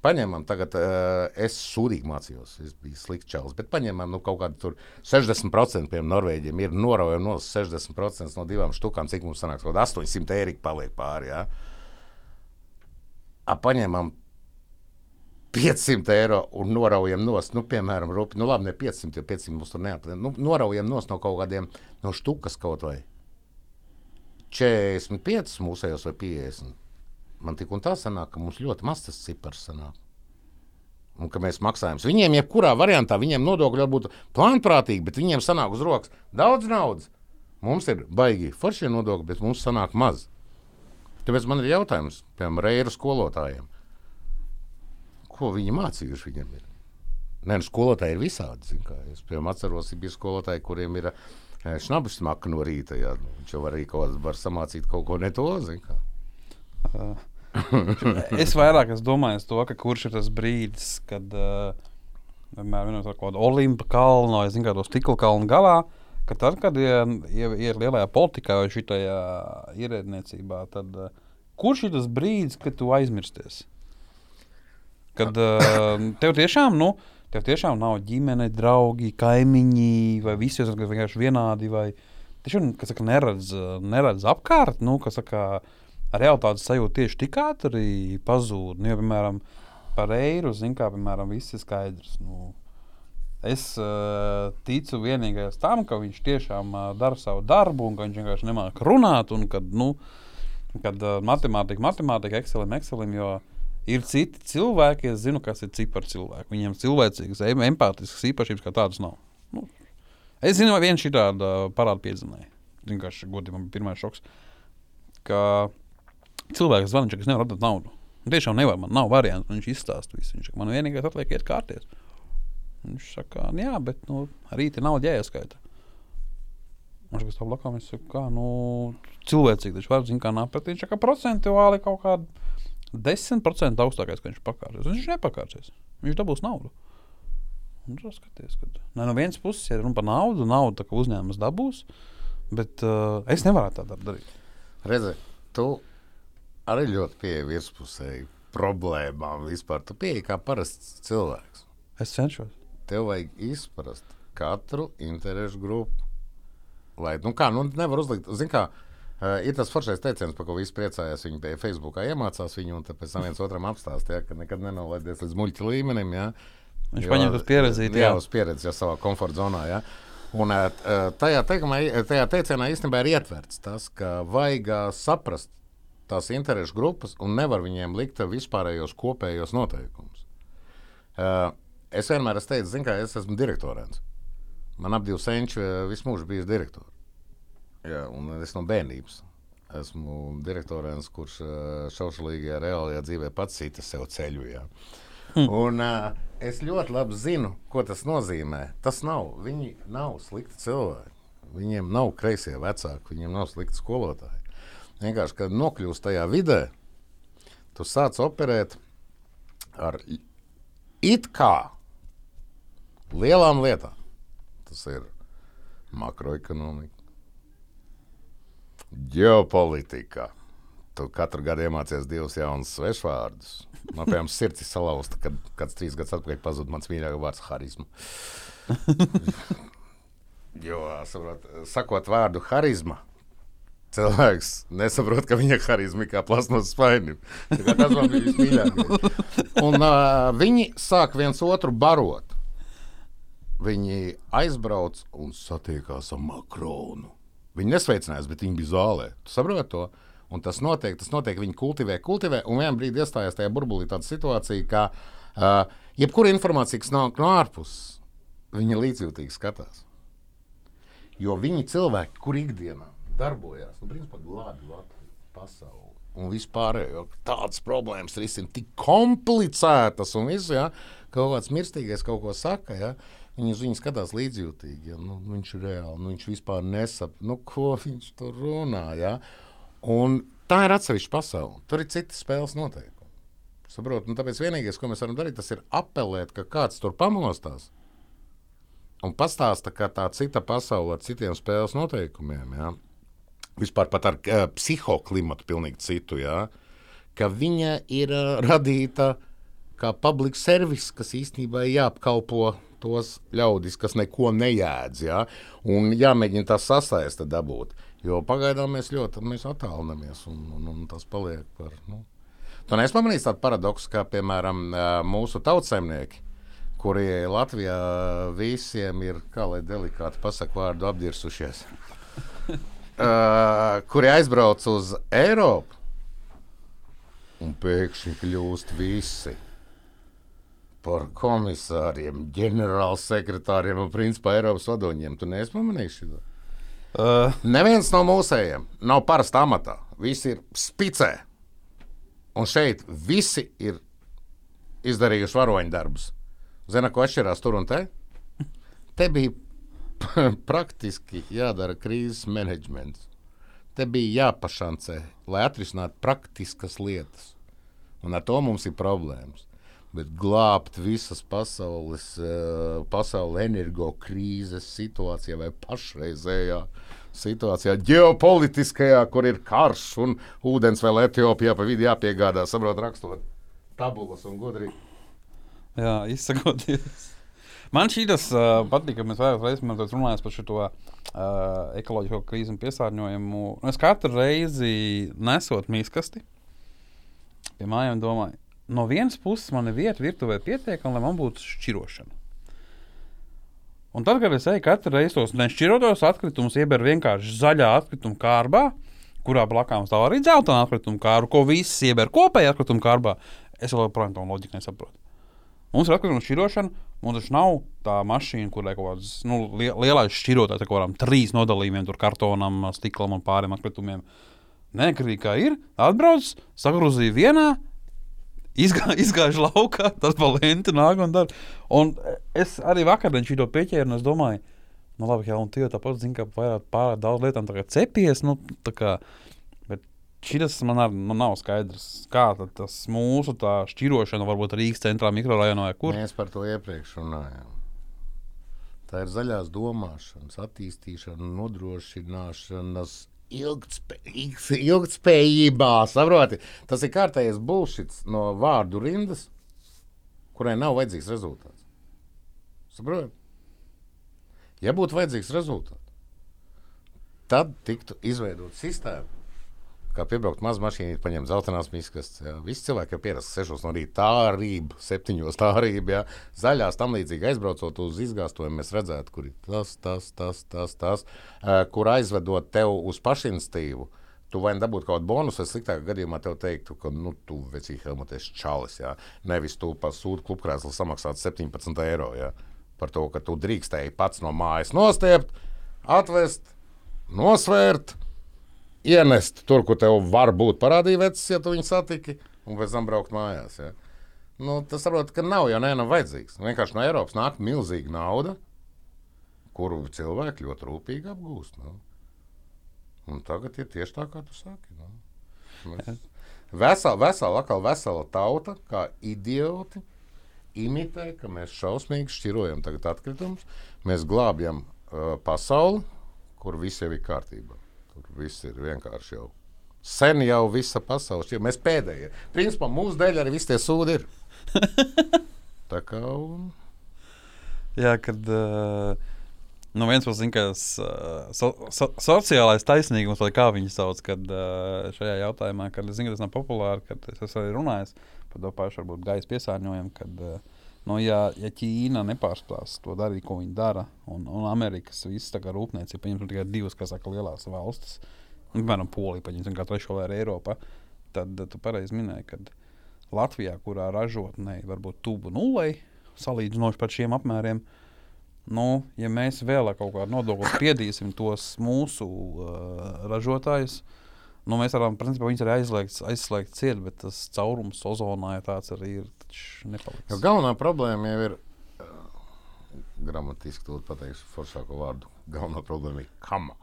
Paņemam, tagad uh, es sūdīgi mācījos, es biju slikts čels, bet paņemam nu, kaut kādu tur 60% piemēram Norvēģiem ir noraujami no 60% no divām štukām, cik mums sanāks, kaut 800 eiro paliek pāri. Ja? A, paņemam 500 eiro un noraujam nost, nu, piemēram, rupi, nu, labi, ne 500, jo 500 mums tur neapstrādāt. Nu, noraujam nost no kaut kādiem no štukas kaut vai 45 mūsējos vai 50. Man tik un tā sanāk, ka mums ļoti maz tas cipars sanāk. Un ka mēs maksājam. Viņiem, jebkurā variantā, viņiem nodokļi var būt plānprātīgi, bet viņiem sanāk uz rokas daudz naudas. Mums ir baigi foršie nodokļi, bet mums sanāk maz. Tāpēc man ir jautājums, piemēram, reiru skolotājiem. Ko viņi mācījuši viņiem? Ir? Nē, nu, skolotāji ir visādi. Es piemēram, atceros, ka bija skolotāji, kuriem ir eh, šnabis smaka no rīta. Jā. Viņš jau arī kaut kādā var samācīt kaut ko ne to. kā. Es vairāk es domāju, to, kurš ir tas brīdis, kad uh, vienmēr ir kaut kāda olimpa kalna vai zināmā stikla kalna galā. Ka tad, kad ir, ir, ir lielajā politikā vai šitajā ierēdniecībā, tad uh, kurš ir tas brīdis, kad tu aizmirsties? Kad uh, tev tiešām, nu, tev tiešām nav ģimene, draugi, kaimiņi, vai visi ir vienkārši vienādi, vai tiešām, kas saka, neredz, neredz apkārt, nu, kas saka, uh, realitātes sajūta tieši tik ātri pazūd. Nu, ja, piemēram, par eiro zinu, kā piemēram, viss ir skaidrs. Nu, es uh, ticu vienīgais tam, ka viņš tiešām uh, dara savu darbu un ka viņš vienkārši nemāķi runāt. Un kad, nu, kad uh, matemātika, matemātika, Excelim, Excelim, jo ir citi cilvēki, es zinu, kas ir cipari cilvēki. Viņiem cilvēcīgas, empātiskas īpašības kā tādas nav. Nu, es zinu, viena šī tāda parāda piedzinēja. Vienkārši godīgi man bija pirmais šoks. Ka cilvēks zvanīja, ka es nevaru atdot naudu. Un tiešām nevar, man nav variantu. Viņš izstāsta visu. Viņš saka, man vienīgais atliek iet kārties. Viņš saka, jā, bet nu, rīta nauda jāieskaita. Viņš saka, blakus, es saku, kā nu, cilvēcīgi taču var zināt, kā nāpēt. Viņš saka, procentuāli kaut kādā 10% augstākais, ka viņš pakārsies. Viņš nepakārsies. Viņš dabūs naudu. Un tas skaties, ka ne, no vienas puses ir runa par naudu, naudu uzņēmums dabūs, bet uh, es nevaru tā darīt. Redzi, tu arī ļoti pieeja virspusēji problēmām vispār. Tu pieeji kā parasts cilvēks. Es cenšos. Tev vajag izprast katru interesu grupu. Lai, nu kā, nu nevar uzlikt, zin kā, uh, ir tas foršais teiciens, par ko visi priecājās. Viņi pie Facebookā iemācās viņu, un pēc tam viens otram apstāstīja, ka nekad nenolaidies līdz muļķa līmenim. Ja? Viņš jo, paņem uz pieredzi. Jā, jā, uz pieredzi jau savā komforta zonā. Ja? Un uh, tajā, teikumā, tajā teicienā īstenībā ir ietverts tas, ka vajag saprast tās interesu grupas un nevar viņiem likt vispārējos kopējos noteikumus. Uh, es vienmēr esmu teicis, ka es esmu direktorēns. Man ap divi senči visu mūžu bijis direktors. Jā, un es no bērnības esmu direktorēns, kurš šaušalīgajā reālajā dzīvē pats cita sev ceļu. Jā. Hmm. Un, uh, es ļoti labi zinu, ko tas nozīmē. Tas nav. Viņi nav slikti cilvēki. Viņiem nav kreisie vecāki, viņiem nav slikti skolotāji. Vienkārši, kad nokļūst tajā vidē, tu sāc operēt ar it kā lielām lietām. Tas ir makroekonomika, ģeopolitika. Tu katru gadu iemācies divus jaunus svešvārdus. Man piemēram, sirds ir salauzta, kad kāds trīs gadus atpakaļ pazuda mans mīļākais vārds - harizma. jo, saprot, sakot vārdu harizma, cilvēks nesaprot, ka viņa harizma ir kā plasmas spainim. Tas man bija vismīļākais. Un uh, viņi sāk viens otru barot. Viņi aizbrauc un satiekās ar Makronu. Viņi nesveicinājās, bet viņi bija zālē. Tu saproti to? Un tas notiek, tas notiek, viņi kultivē, kultivē, un vienā brīdī iestājās tajā burbulī tāda situācija, ka uh, jebkura informācija, kas nāk no ārpuses, viņi līdzjūtīgi skatās. Jo viņi cilvēki, kur ikdienā darbojās. Nu, principā glābi Latviju, pasauli. Un vispārējo tādas problēmas risina tik komplicētas, un viss, ja, kaut kāds mirstīgais kaut ko saka. Ja, Viņi uz viņu skatās līdzjūtīgi. Ja? Nu, viņš ir reāli, nu, viņš vispār nesaprot, nu, ko viņš tur runā. Ja? Un tā ir atsevišķa pasaule. Tur ir citi spēles noteikumi. Saprot, nu, tāpēc vienīgais, ko mēs varam darīt, tas ir apelēt, ka kāds tur pamostās un pastāsta, ka tā cita pasaule ar citiem spēles noteikumiem. Ja? Vispār pat ar uh, psihoklimatu pilnīgi citu, jā, ka viņa ir uh, radīta kā public service, kas īstenībā ir jāapkalpo tos ļaudis, kas neko nejēdz. Ja? Un jāmēģina tas sasaist dabūt. Jo pagaidām mēs ļoti mēs attālinamies, un, un, un tas paliek par. Nu. Tu neesi pamanījis tādu paradoksu, kā piemēram mūsu tautsēmnieki, kuri Latvijā visiem ir, kā lai delikāti pasakā, vārdu apdirsušies. uh, kuri aizbrauc uz Eiropu un pēkšņi kļūst visi par komisāriem, ģenerālsekretāriem un principā Eiropas vadoņiem. Tu neesi pamanījis šo? Uh. Neviens no mūsējiem nav parasta amatā. Visi ir spicē. Un šeit visi ir izdarījuši varoņu darbus. Zina, ko atšķirās tur un te? Te bija praktiski jādara krīzes menedžments. Te bija jāpašancē, lai atrisinātu praktiskas lietas. Un ar to mums ir problēmas. Bet glābt visas pasaules, uh, pasaules energo krīzes situācijā vai pašreizējā situācijā, ģeopolitiskajā, kur ir karš un ūdens vēl Etiopijā pa vidu jāpiegādā, saprot, rakstot tabulas un gudri. Jā, izsakoties. Man šī tas uh, patīk, ka mēs vairāk reizes runājam par šo uh, ekoloģisko krīzi un piesārņojumu. Es katru reizi nesot mīskasti pie mājām, domāju, no vienas puses man ir vieta virtuvē pietiekama, lai man būtu šķirošana. Un tad, kad es eju katru reizi tos nešķirotos atkritumus, ieberu vienkārši zaļā atkrituma kārbā, kurā blakām stāv arī dzeltena atkrituma kārba, ko visi ieber kopējā atkrituma kārbā, es joprojām to loģiku nesaprotu. Mums ir atkrituma šķirošana, mums taču nav tā mašīna, kurai kaut kāds nu, lielais šķirotājs, kaut kādam trīs nodalījumiem, tur kartonam, stiklam un pāriem atkritumiem. Nē, kā ir, atbrauc, sagrozīja vienā, izgā, izgājuši laukā, tas vēl lenti nāk un dara. Un es arī vakar šo pieķēru, un es domāju, nu labi, jā, un tie tāpat zina, ka vairāk pārāk daudz lietām cepies. Nu, kā, Šis man, ar, man nav skaidrs, kā tas mūsu šķirošana, varbūt Rīgas centrā, mikrorajonā kur. Mēs par to iepriekš runājām. Tā ir zaļās domāšanas, attīstīšana, nodrošināšanas ilgtspē, ilgtspējībā. Saproti? Tas ir kārtējs bullshits no vārdu rindas, kurai nav vajadzīgs rezultāts. Saproti? Ja būtu vajadzīgs rezultāts, tad tiktu izveidota sistēma kā piebraukt mazu mašīnu, paņemt zeltainās miskas. Jā. Visi cilvēki jau pierast 6 no rīta, tā rība, 7 tā rība, jā. zaļās tam līdzīgi aizbraucot uz izgāstojumu, mēs redzētu, kur ir tas, tas, tas, tas, tas kur aizvedot tev uz pašinstīvu. Tu vai dabūtu kaut kādu bonusu, vai sliktākā gadījumā te teiktu, ka, nu, tu vecīgi Helmut, esi čalis. Jā. Nevis tu pa sūdu klubkrēslu samaksāt 17 eiro jā. par to, ka tu drīkstēji pats no mājas nostiept, atvest, nosvērt ienest tur, kur tev var būt parādīja vecs, ja tu viņu satiki, un pēc tam braukt mājās. Ja. Nu, tas saprot, ka nav jau nevienam vajadzīgs. Vienkārši no Eiropas nāk milzīga nauda, kuru cilvēki ļoti rūpīgi apgūst. Nu. Un tagad ir tieši tā, kā tu saki. Nu. Mēs... Vesela, vesela, atkal vesela tauta, kā idioti, imitē, ka mēs šausmīgi šķirojam atkritumus, mēs glābjam uh, pasauli, kur viss jau ir kārtībā. Tur viss ir vienkārši jau. Sen jau visa pasaule, jau mēs pēdējie. Principā mūsu dēļ arī viss tie sūdi ir. Tā kā. Un... Jā, kad. Uh... Nu, viens puses, ka so, so, sociālais taisnīgums, vai kā viņi sauc, kad uh, šajā jautājumā, kad es zinu, ka tas nav populāri, kad es esmu arī runājis par to pašu, varbūt gaisa piesārņojumu, kad uh, Nu, ja, ja Ķīna nepārstās to darīt, ko viņi dara, un, un Amerikas visas rūpniecība, paņemsim tikai divas, kas saka, lielās valstis, piemēram, Polija, paņemsim kā trešo vai Eiropā, tad tu pareizi minēji, ka Latvijā, kurā ražotnē varbūt tuvu nulei, salīdzinoši par šiem apmēriem, nu, ja mēs vēl kaut kādu nodokli spiedīsim tos mūsu uh, ražotājus, uh, Nu, mēs varam, principā, viņus arī aizliegt, aizslēgt ciet, bet tas caurums ozonā ja tāds arī ir. Nepaliks. Jo galvenā problēma jau ir. Uh, gramatiski to pateikšu, foršāko vārdu. Galvenā problēma ir kamā.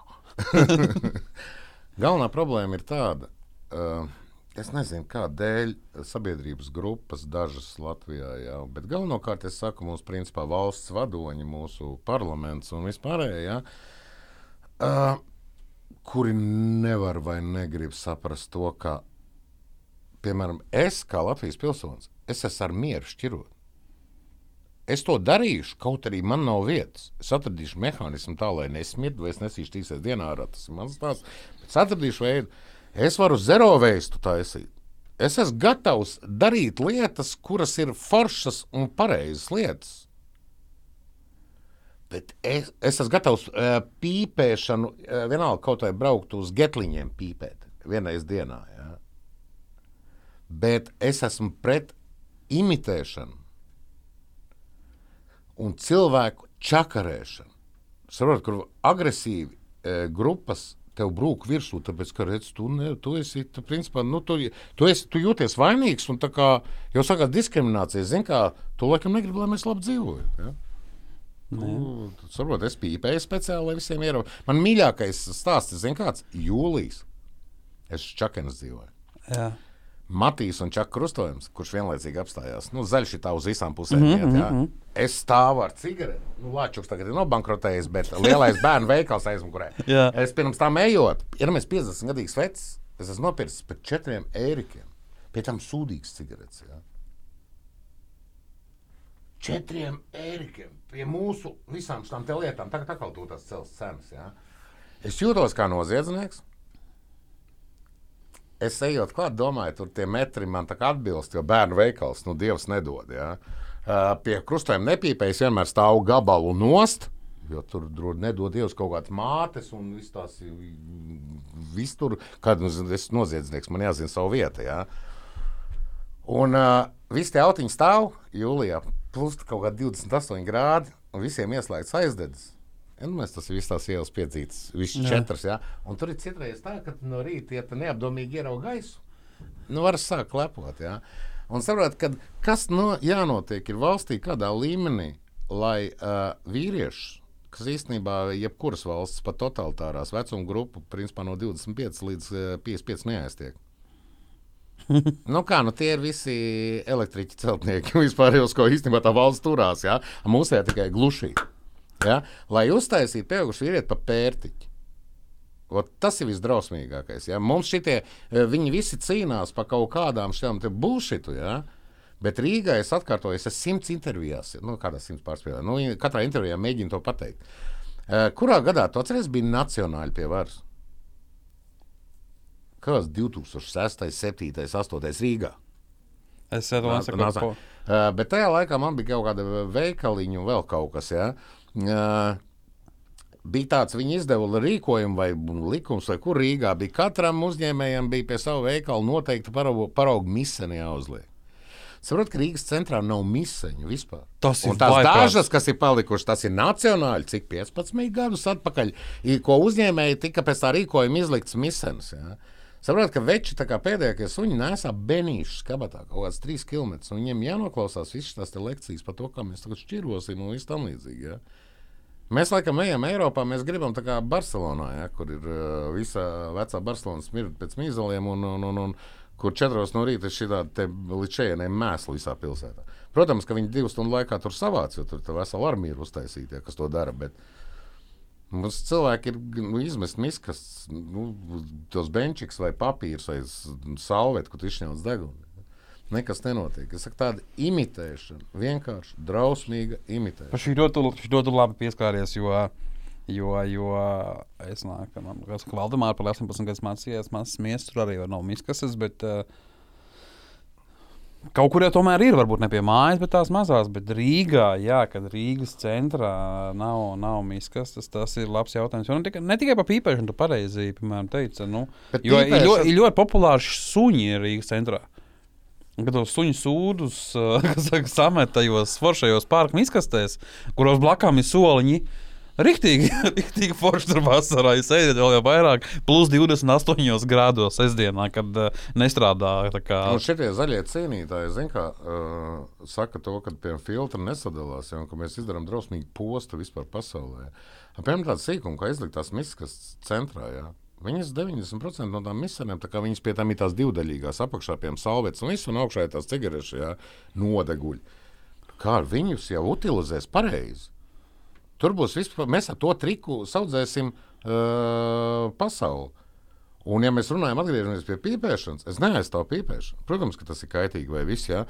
galvenā problēma ir tāda, uh, es nezinu, kādēļ sabiedrības grupas, dažas Latvijā, jā, bet galvenokārt es saku, mūsu principā valsts vadoņi, mūsu parlaments un vispārējie. Uh, kuri nevar vai negrib saprast to, ka, piemēram, es kā Latvijas pilsonis, es esmu ar mieru šķirot. Es to darīšu, kaut arī man nav vietas. Es atradīšu mehānismu tā, lai nesmirdu, vai es nesīšu tīsies dienā ārā. Tas ir mans stāsts. Es atradīšu veidu. Es varu zero veistu taisīt. Es esmu gatavs darīt lietas, kuras ir foršas un pareizas lietas. Bet es, es esmu gatavs uh, pīpēšanu, uh, vienalga kaut vai braukt uz getliņiem, pīpēt vienreiz dienā. Ja? Bet es esmu pret imitēšanu un cilvēku čakarēšanu. Saprotu, kur agresīvi e, grupas tev brūk virsū, tāpēc, ka redz, tu, ne, tu esi, tu, principā, nu, tu, tu, esi, tu jūties vainīgs un tā kā jau sākās diskriminācija. Zini, kā tu laikam negribi, lai mēs labi dzīvojam. Ja? Nu, Saprot, es pīpēju speciāli, lai visiem ierobežotu. Man mīļākais stāsts ir, kāds - jūlijas. Es čakenas dzīvoju. Jā. Matīs un Čakas krustojums, kurš vienlaicīgi apstājās. Nu, zaļš ir tā uz visām pusēm. Mhm, Mm -hmm, iet, mm -hmm. Es stāvu ar cigareti. Nu, Lāčuks tagad ir nobankrotējis, bet lielais bērnu veikals aizmugurē. Jā. es pirms tam ejot, ir mēs 50 gadīgs vecs, es esmu nopircis par 4 eirikiem. Pie tam sūdīgs cigaretes. Ja? Četriem eirikiem pie mūsu visām šīm lietām. Tagad atkal tur tas cels cenas. Ja? Es jūtos kā noziedznieks. Es ejot klāt, domāju, tur tie metri man tā kā atbilst, jo bērnu veikals, nu, dievs nedod. Ja? Uh, pie krustojuma nepīpējas vienmēr stāv gabalu nost. Jo tur droši nedod Dievs kaut kādas mātes, un viss tās ir. Viss tur, kad nu, es esmu noziedznieks, man jāzina savu vietu. Ja? Un uh, viss tie autiņi stāv jūlijā, plus kaut kādi 28 grādi, un visiem ieslēgts aizdedzis. Ja, nu, mēs tas viss tās ielas piedzītas, visas četras. Ja? Un tur ir citreiz tā, ka no rīta, ja tu neapdomīgi ieraugi gaisu, nu, var sākt klepot. Ja? Un saprot, ka kas no, jānotiek ir valstī kādā līmenī, lai uh, vīrieši, kas īstenībā jebkuras valsts, pat totalitārās vecuma grupu, principā no 25 līdz uh, 55 neaiztiek. Nu kā, nu tie ir visi elektriķi celtnieki, vispār jau, ko īstenībā tā valsts turās. Ja? Mūsē tikai gluši. Ja? Lai uztaisītu pieaugušu vīrieti pa pērtiķi. Ot, tas ir visdrausmīgākais. Ja? Mums šitie, eh, viņi visi cīnās par kaut kādām šādām būšitu. Ja? Bet Rīgā es atkārtoju, es esmu simts intervijās, nu, kādā simts pārspīlē. Nu, katrā intervijā mēģina to pateikt. Eh, Kurā gadā to atceries, bija nacionāli pie varas? Kāds 2006, 7, 8 Rīgā? Es tādu nāc- saku. Uh, bet tajā laikā man bija kaut kāda veikaliņa, un vēl kaut kas. Ja? Uh, bija tāds, viņi izdeva rīkojumu vai likums, vai kur Rīgā bija. Katram uzņēmējam bija pie sava veikala noteikti paraugu, paraugu miseni jāuzliek. Saprotu, ka Rīgas centrā nav miseņu vispār. Tas ir tās vaiprāts. dažas, kas ir palikušas, tas ir nacionāli, cik 15 gadus atpakaļ, ko uzņēmēji tika pēc tā rīkojuma izlikts misenes. Ja? Saprotiet, ka veči kā pēdējie suņi nesā benīšus kabatā kaut kāds 3 km. Viņiem jānoklausās visas tās lekcijas par to, kā mēs tagad šķirosim un viss tam līdzīgi. Ja? Mēs laikam ejam Eiropā, mēs gribam tā kā Barcelonā, ja, kur ir uh, visa vecā Barcelona smirda pēc mīzeliem, un, un, un, un kur četros no rīta ir šī tāda šejienai mēsla visā pilsētā. Protams, ka viņi divu stundu laikā tur savāc, jo tur vesela armija ir uztaisīta, ja, kas to dara. Bet, Mums cilvēki ir nu, izmest miskas, nu, tos benčiks vai papīrs vai salvetu, kur izšņauts degunu. Nekas nenotiek. Es saku, tāda imitēšana, vienkārši drausmīga imitēšana. Šī ļoti, ļoti labi pieskāries, jo, jo, jo es liekas, ka Valdemāra par 18 gadus mācījās, smies tur arī nav miskases, bet uh, kaut kur jau tomēr ir, varbūt ne pie mājas, bet tās mazās, bet Rīgā, jā, kad Rīgas centrā nav, nav miskases, tas ir labs jautājums. Jo ne tikai, ne tikai par pīpēšanu, tu pareizi, piemēram, teici, nu, Bet jo ir ļoti, pīpēšana- ir ļoti populāri suņi Rīgas centrā. Kad tos suņu sūdus uh, kas saka, samet tajos foršajos pārkāpuma izkastēs, kuros blakām ir soliņi. Riktīgi, riktīgi forši tur vasarā. Es eju vēl jau vairāk, plus 28 grādos sestdienā, kad uh, nestrādā. Kā, Un šie zaļie cīnītāji, zin, kā, uh, saka to, ka pie filtra nesadalās, ja, un ka mēs izdarām drausmīgu postu vispār pasaulē. Piemēram, tāda sīkuma, kā izliktās miskas centrā. Ja. Viņas 90% no tām misēm, tā kā viņas pie tam ir tās divdaļīgās, apakšā pie salvetes un visu, un augšā ir tās cigaretes, ja, nodeguļi. Kā viņus jau utilizēs pareizi? Tur būs vispār, mēs ar to triku saudzēsim uh, pasauli. Un, ja mēs runājam, atgriežamies pie pīpēšanas, es neaizstāvu pīpēšanu. Protams, ka tas ir kaitīgi vai viss. Ja?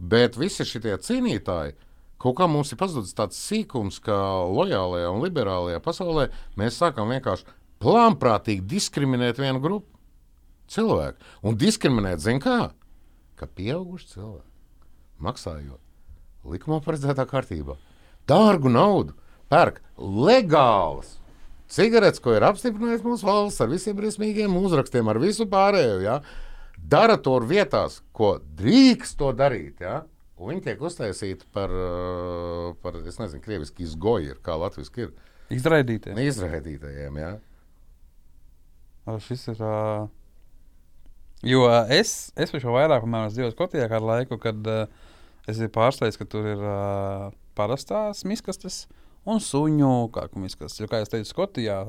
Bet visi šie cīnītāji, kaut kā mums ir pazudis tāds sīkums, ka lojālajā un liberālajā pasaulē mēs sākam vienkārši plānprātīgi diskriminēt vienu grupu cilvēku. Un diskriminēt, zin kā? Ka pieauguši cilvēki maksājot likumā paredzētā kārtībā dārgu naudu pērk legālas. Cigaretes, ko ir apstiprinājis mūsu valsts ar visiem briesmīgiem uzrakstiem, ar visu pārējo, ja? dara to vietās, ko drīkst to darīt. Ja? Un viņi tiek uztaisīti par, uh, par es nezinu, krieviski izgoju, kā latviešu ir. Izraidītie. Izraidītajiem, jā. O, Šis ir. Uh... Jo uh, es, es jau vairāk piemēram, dzīvoju Skotijā kādu laiku, kad uh, es biju pārsteigts, ka tur ir uh, parastās miskastes un suņu kāku miskastes. Jo, kā jau teicu, Skotijā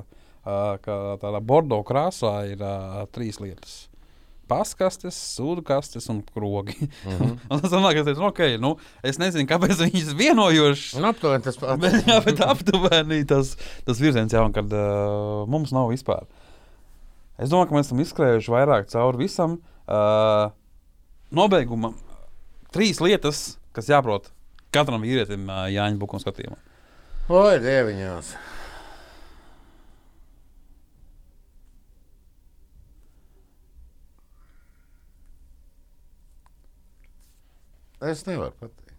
tādā bordo krāsā ir trīs lietas. Paskastes, kastes un krogi. Mm -hmm. un tas man liekas, nu, okay, nu, es nezinu, kāpēc viņas vienojošas. Un aptuveni tas pats. Bet, jā, bet aptuveni tas, tas virziens jau, kad uh, mums nav vispār. Es domāju, ka mēs esam izskrējuši vairāk cauri visam. Uh, nobeigumam trīs lietas, kas jāprot katram vīrietim uh, Jāņa Bukuma skatījumā. Oi, dieviņās. Es nevaru pateikt.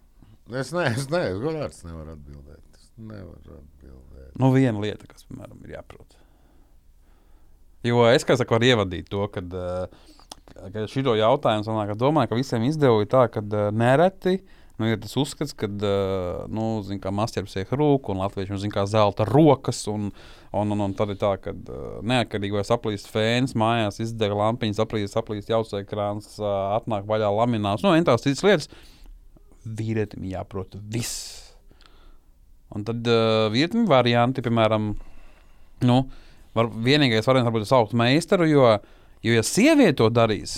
Es neesmu, es neesmu godīgs, nevaru atbildēt. Es nevaru atbildēt. Nu, viena lieta, kas, piemēram, ir jāprot. Jo es, kā saku, varu ievadīt to, kad, uh, kad šito jautājumu sanāk, ka domāju, ka visiem izdevumu ir tā, ka uh, nereti nu, ir tas uzskats, ka nu, masķeris ir rūka un latvieši nu, kā zelta rokas. Un, un, un, un tad ir tā, ka neatkarīgi vai saplīst fēns mājās, izdeg lampiņas, saplīst, saplīst jaucē krāns, uh, atnāk vaļā lamināts. Nu, tās citas lietas. Vīrietim jāprot viss. Un tad uh, vietam varianti, piemēram, nu, var, vienīgais variants varbūt ir saukt meistaru, jo, jo ja sieviete to darīs,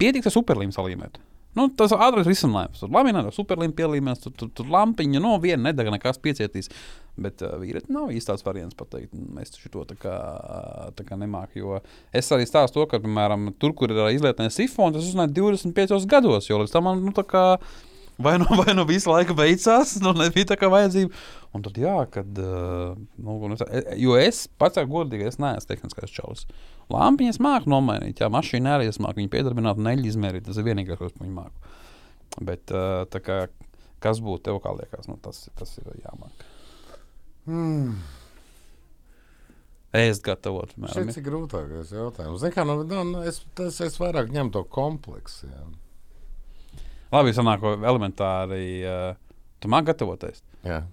pietiks ar superlīmu salīmēt. Nu, tas ir ātrs risinājums. Tur laminēta, superlīna pielīmēs, tur, tur, tur lampiņa, no nu, viena nedega, nekas piecietīs. Bet uh, vīrieti nav īsti tāds variants pateikt. Mēs to tā kā, tā kā nemākam. Jo es arī stāstu to, ka, piemēram, tur, kur ir izlietnēs sifons, tas uzzināju 25 gados, jo līdz tam man, nu, tā kā vai nu, vai nu visu laiku beidzās, nu nebija tā kā vajadzība. Un tad, jā, kad, uh, nu, jo es pats godīgi, es neesmu tehniskais čalis. Lampiņas māku nomainīt, jā, mašīna arī es māku viņu piedarbināt, neļi izmērīt, tas ir vienīgais, ko es viņu māku. Bet, tā kā, kas būtu tev, kā liekas, nu, tas, tas ir jāmāk. Hmm. Ēst gatavot. Šis ir grūtākais jautājums. Zin, kā, nu, nu, es, tas, es vairāk ņemu to kompleksu. Jā. Labi, sanāk, elementāri. Uh, tu māki gatavoties. Jā.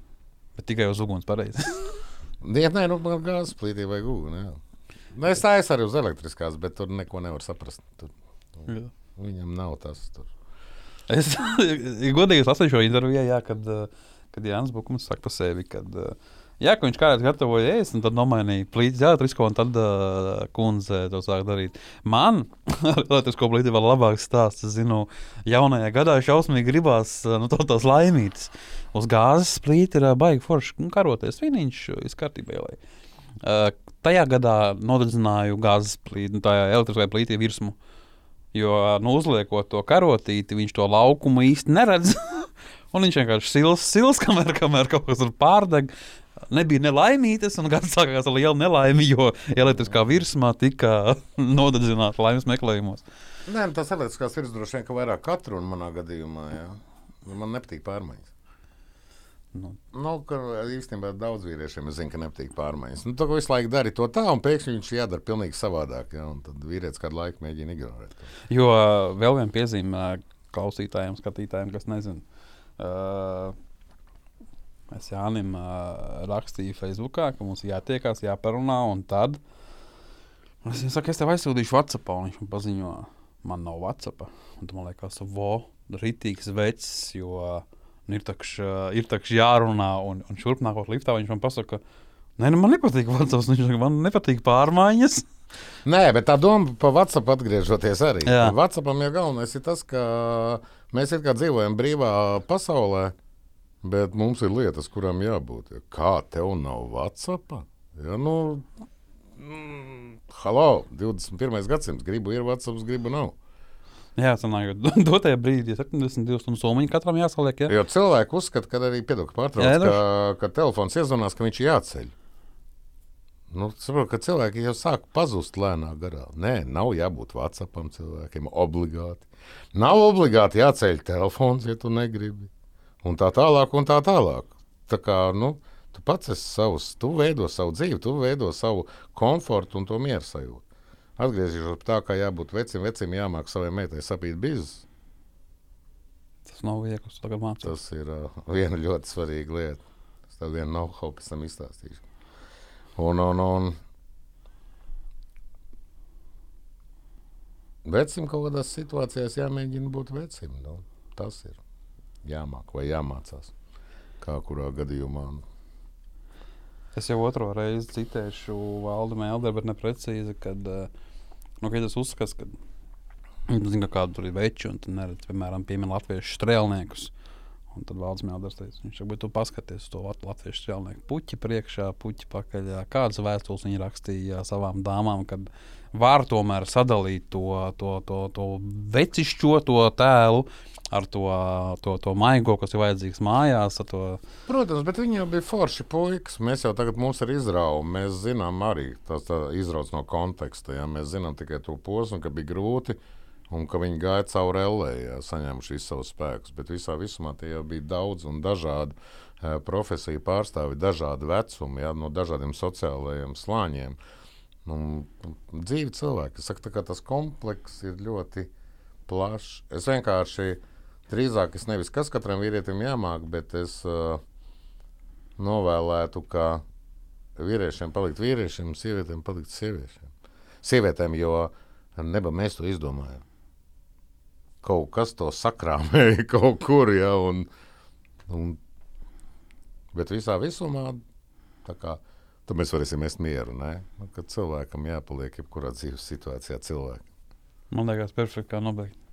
Bet tikai uz uguns pareizi. Jā, nē, nu, gāzes plītī vai uguni. Nu, es tā esmu arī uz elektriskās, bet tur neko nevar saprast. Tur, Jā. viņam nav tas. Tur. Es godīgi lasīju šo interviju, jā, kad, uh, kad Jānis Bukums saka par sevi, kad uh, Jā, ka viņš kādreiz gatavoja ēst, un tad nomainīja plīti elektrisko, un tad uh, kundze to sāk darīt. Man elektrisko plīti vēl labāk stāsts. Es zinu, jaunajā gadā šausmīgi gribās nu, to, tās laimītas. Uz gāzes plīti ir uh, baigi forši nu, karoties. Viņš ir kārtībā. Uh, tajā gadā nodedzināju gāzes plīti, nu, tā elektriskajā plītī virsmu. Jo, nu, uzliekot to karotīti, viņš to laukumu īsti neredz. un viņš vienkārši sils, sils kamēr, kamēr kaut kas tur pārdeg nebija nelaimītas, un gads sākās ar lielu nelaimi, jo elektriskā virsmā tika nodedzināta laimes meklējumos. Nē, nu, tas elektriskās virsmas droši vien vairāk katru un manā gadījumā. Jā. Man nepatīk pārmaiņas. Nu. Nu, īstenībā daudz vīriešiem zina, ka nepatīk pārmaiņas. Nu, tā visu laiku dara to tā, un pēkšņi viņš jādara pavisam savādāk. Ja, tad vīrietis kādu laiku mēģina ignorēt. To. Jo vēl viena piezīme klausītājiem, skatītājiem, kas nezina. Uh, Es Jānim uh, rakstīju Facebook, ka mums jātiekās, jāparunā. Un tad es viņam saku, es tev aizsūtīšu WhatsApp, un viņš man paziņo, man nav WhatsApp. Un man liekas, vo, rītīgs vecs, jo nu, ir takš, ir takš jārunā, un, un šurp nākot liftā viņš man pasaka, nē, nu, man nepatīk WhatsApp, viņš saka, man nepatīk pārmaiņas. Nē, bet tā doma par WhatsApp atgriežoties arī. WhatsAppam jau galvenais ir tas, ka mēs dzīvojam brīvā pasaulē. Bet mums ir lietas, kurām jābūt. Ja. Kā tev nav WhatsApp? Ja, nu, mm, halo, 21. gadsimts, gribu ir WhatsApp, gribu nav. Jā, sanāk, dotajā brīdī 72 stundu summa katram jāsaliek. Ja? Jo cilvēki uzskata, ka arī piedod, ka pārtrauc, Jā, ka, ka telefons iezvanās, ka viņš ir jāceļ. Nu, saprotu, ka cilvēki jau sāk pazust lēnā garā. Nē, nav jābūt WhatsAppam cilvēkiem obligāti. Nav obligāti jāceļ telefons, ja tu negribi. Un tā tālāk, un tā tālāk. Tā kā, nu, tu pats esi savs, tu veido savu dzīvi, tu veido savu komfortu un to mieru sajūtu. Atgriezīšos pie tā, kā jābūt vecim, vecim jāmāk savai meitai sapīt biznesu. Tas nav viegli. Tas ir uh, viena ļoti svarīga lieta. Es tev vienu know-how pēc tam izstāstīšu. Un, un, un vecim kaut kādās situācijās jāmēģina būt vecim. Nu, tas ir jāmāk vai jāmācās. Kā kurā gadījumā. Es jau otro reizi citēšu Valdu Melderu, bet neprecīzi, kad, eh, nu, kad es uzskatu, ka, nu, zinu, ka kādu tur ir veči, un tu neredz, piemēram, piemin latviešu strēlniekus. Un tad Valdis Mēlders teica, viņš saka, bet tu paskaties uz to lat- latviešu strēlnieku puķi priekšā, puķi pakaļ. Kādas vēstules viņi rakstīja savām dāmām, kad var tomēr sadalīt to, to, to, to vecišķo to tēlu ar to, to, to maigo, kas ir vajadzīgs mājās. To, Protams, bet viņi jau bija forši puikas. Mēs jau tagad mums ir izrauga. Mēs zinām arī tas tā izrauts no konteksta. Ja? Mēs zinām tikai to posmu, ka bija grūti un ka viņi gāja cauri LE, ja, saņēmuši visus savus spēkus. Bet visā visumā tie jau bija daudz un dažādi eh, profesiju pārstāvi, dažādi vecumi, ja, no dažādiem sociālajiem slāņiem. Nu, dzīvi cilvēki. Es saku, tā tas komplekss ir ļoti plašs. Es vienkārši drīzāk, es nevis kas katram vīrietim jāmāk, bet es uh, novēlētu, ka vīriešiem palikt vīriešiem, sievietēm palikt sieviešiem. Sievietēm, jo neba mēs to izdomājam. Kaut kas to sakrāmēja kaut kur, ja, un, un, bet visā visumā, tā kā, tad mēs varēsim ēst mieru, ne? Nu, kad cilvēkam jāpaliek jebkurā dzīves situācijā cilvēkam. man liekas, perfekti kā nobeigt.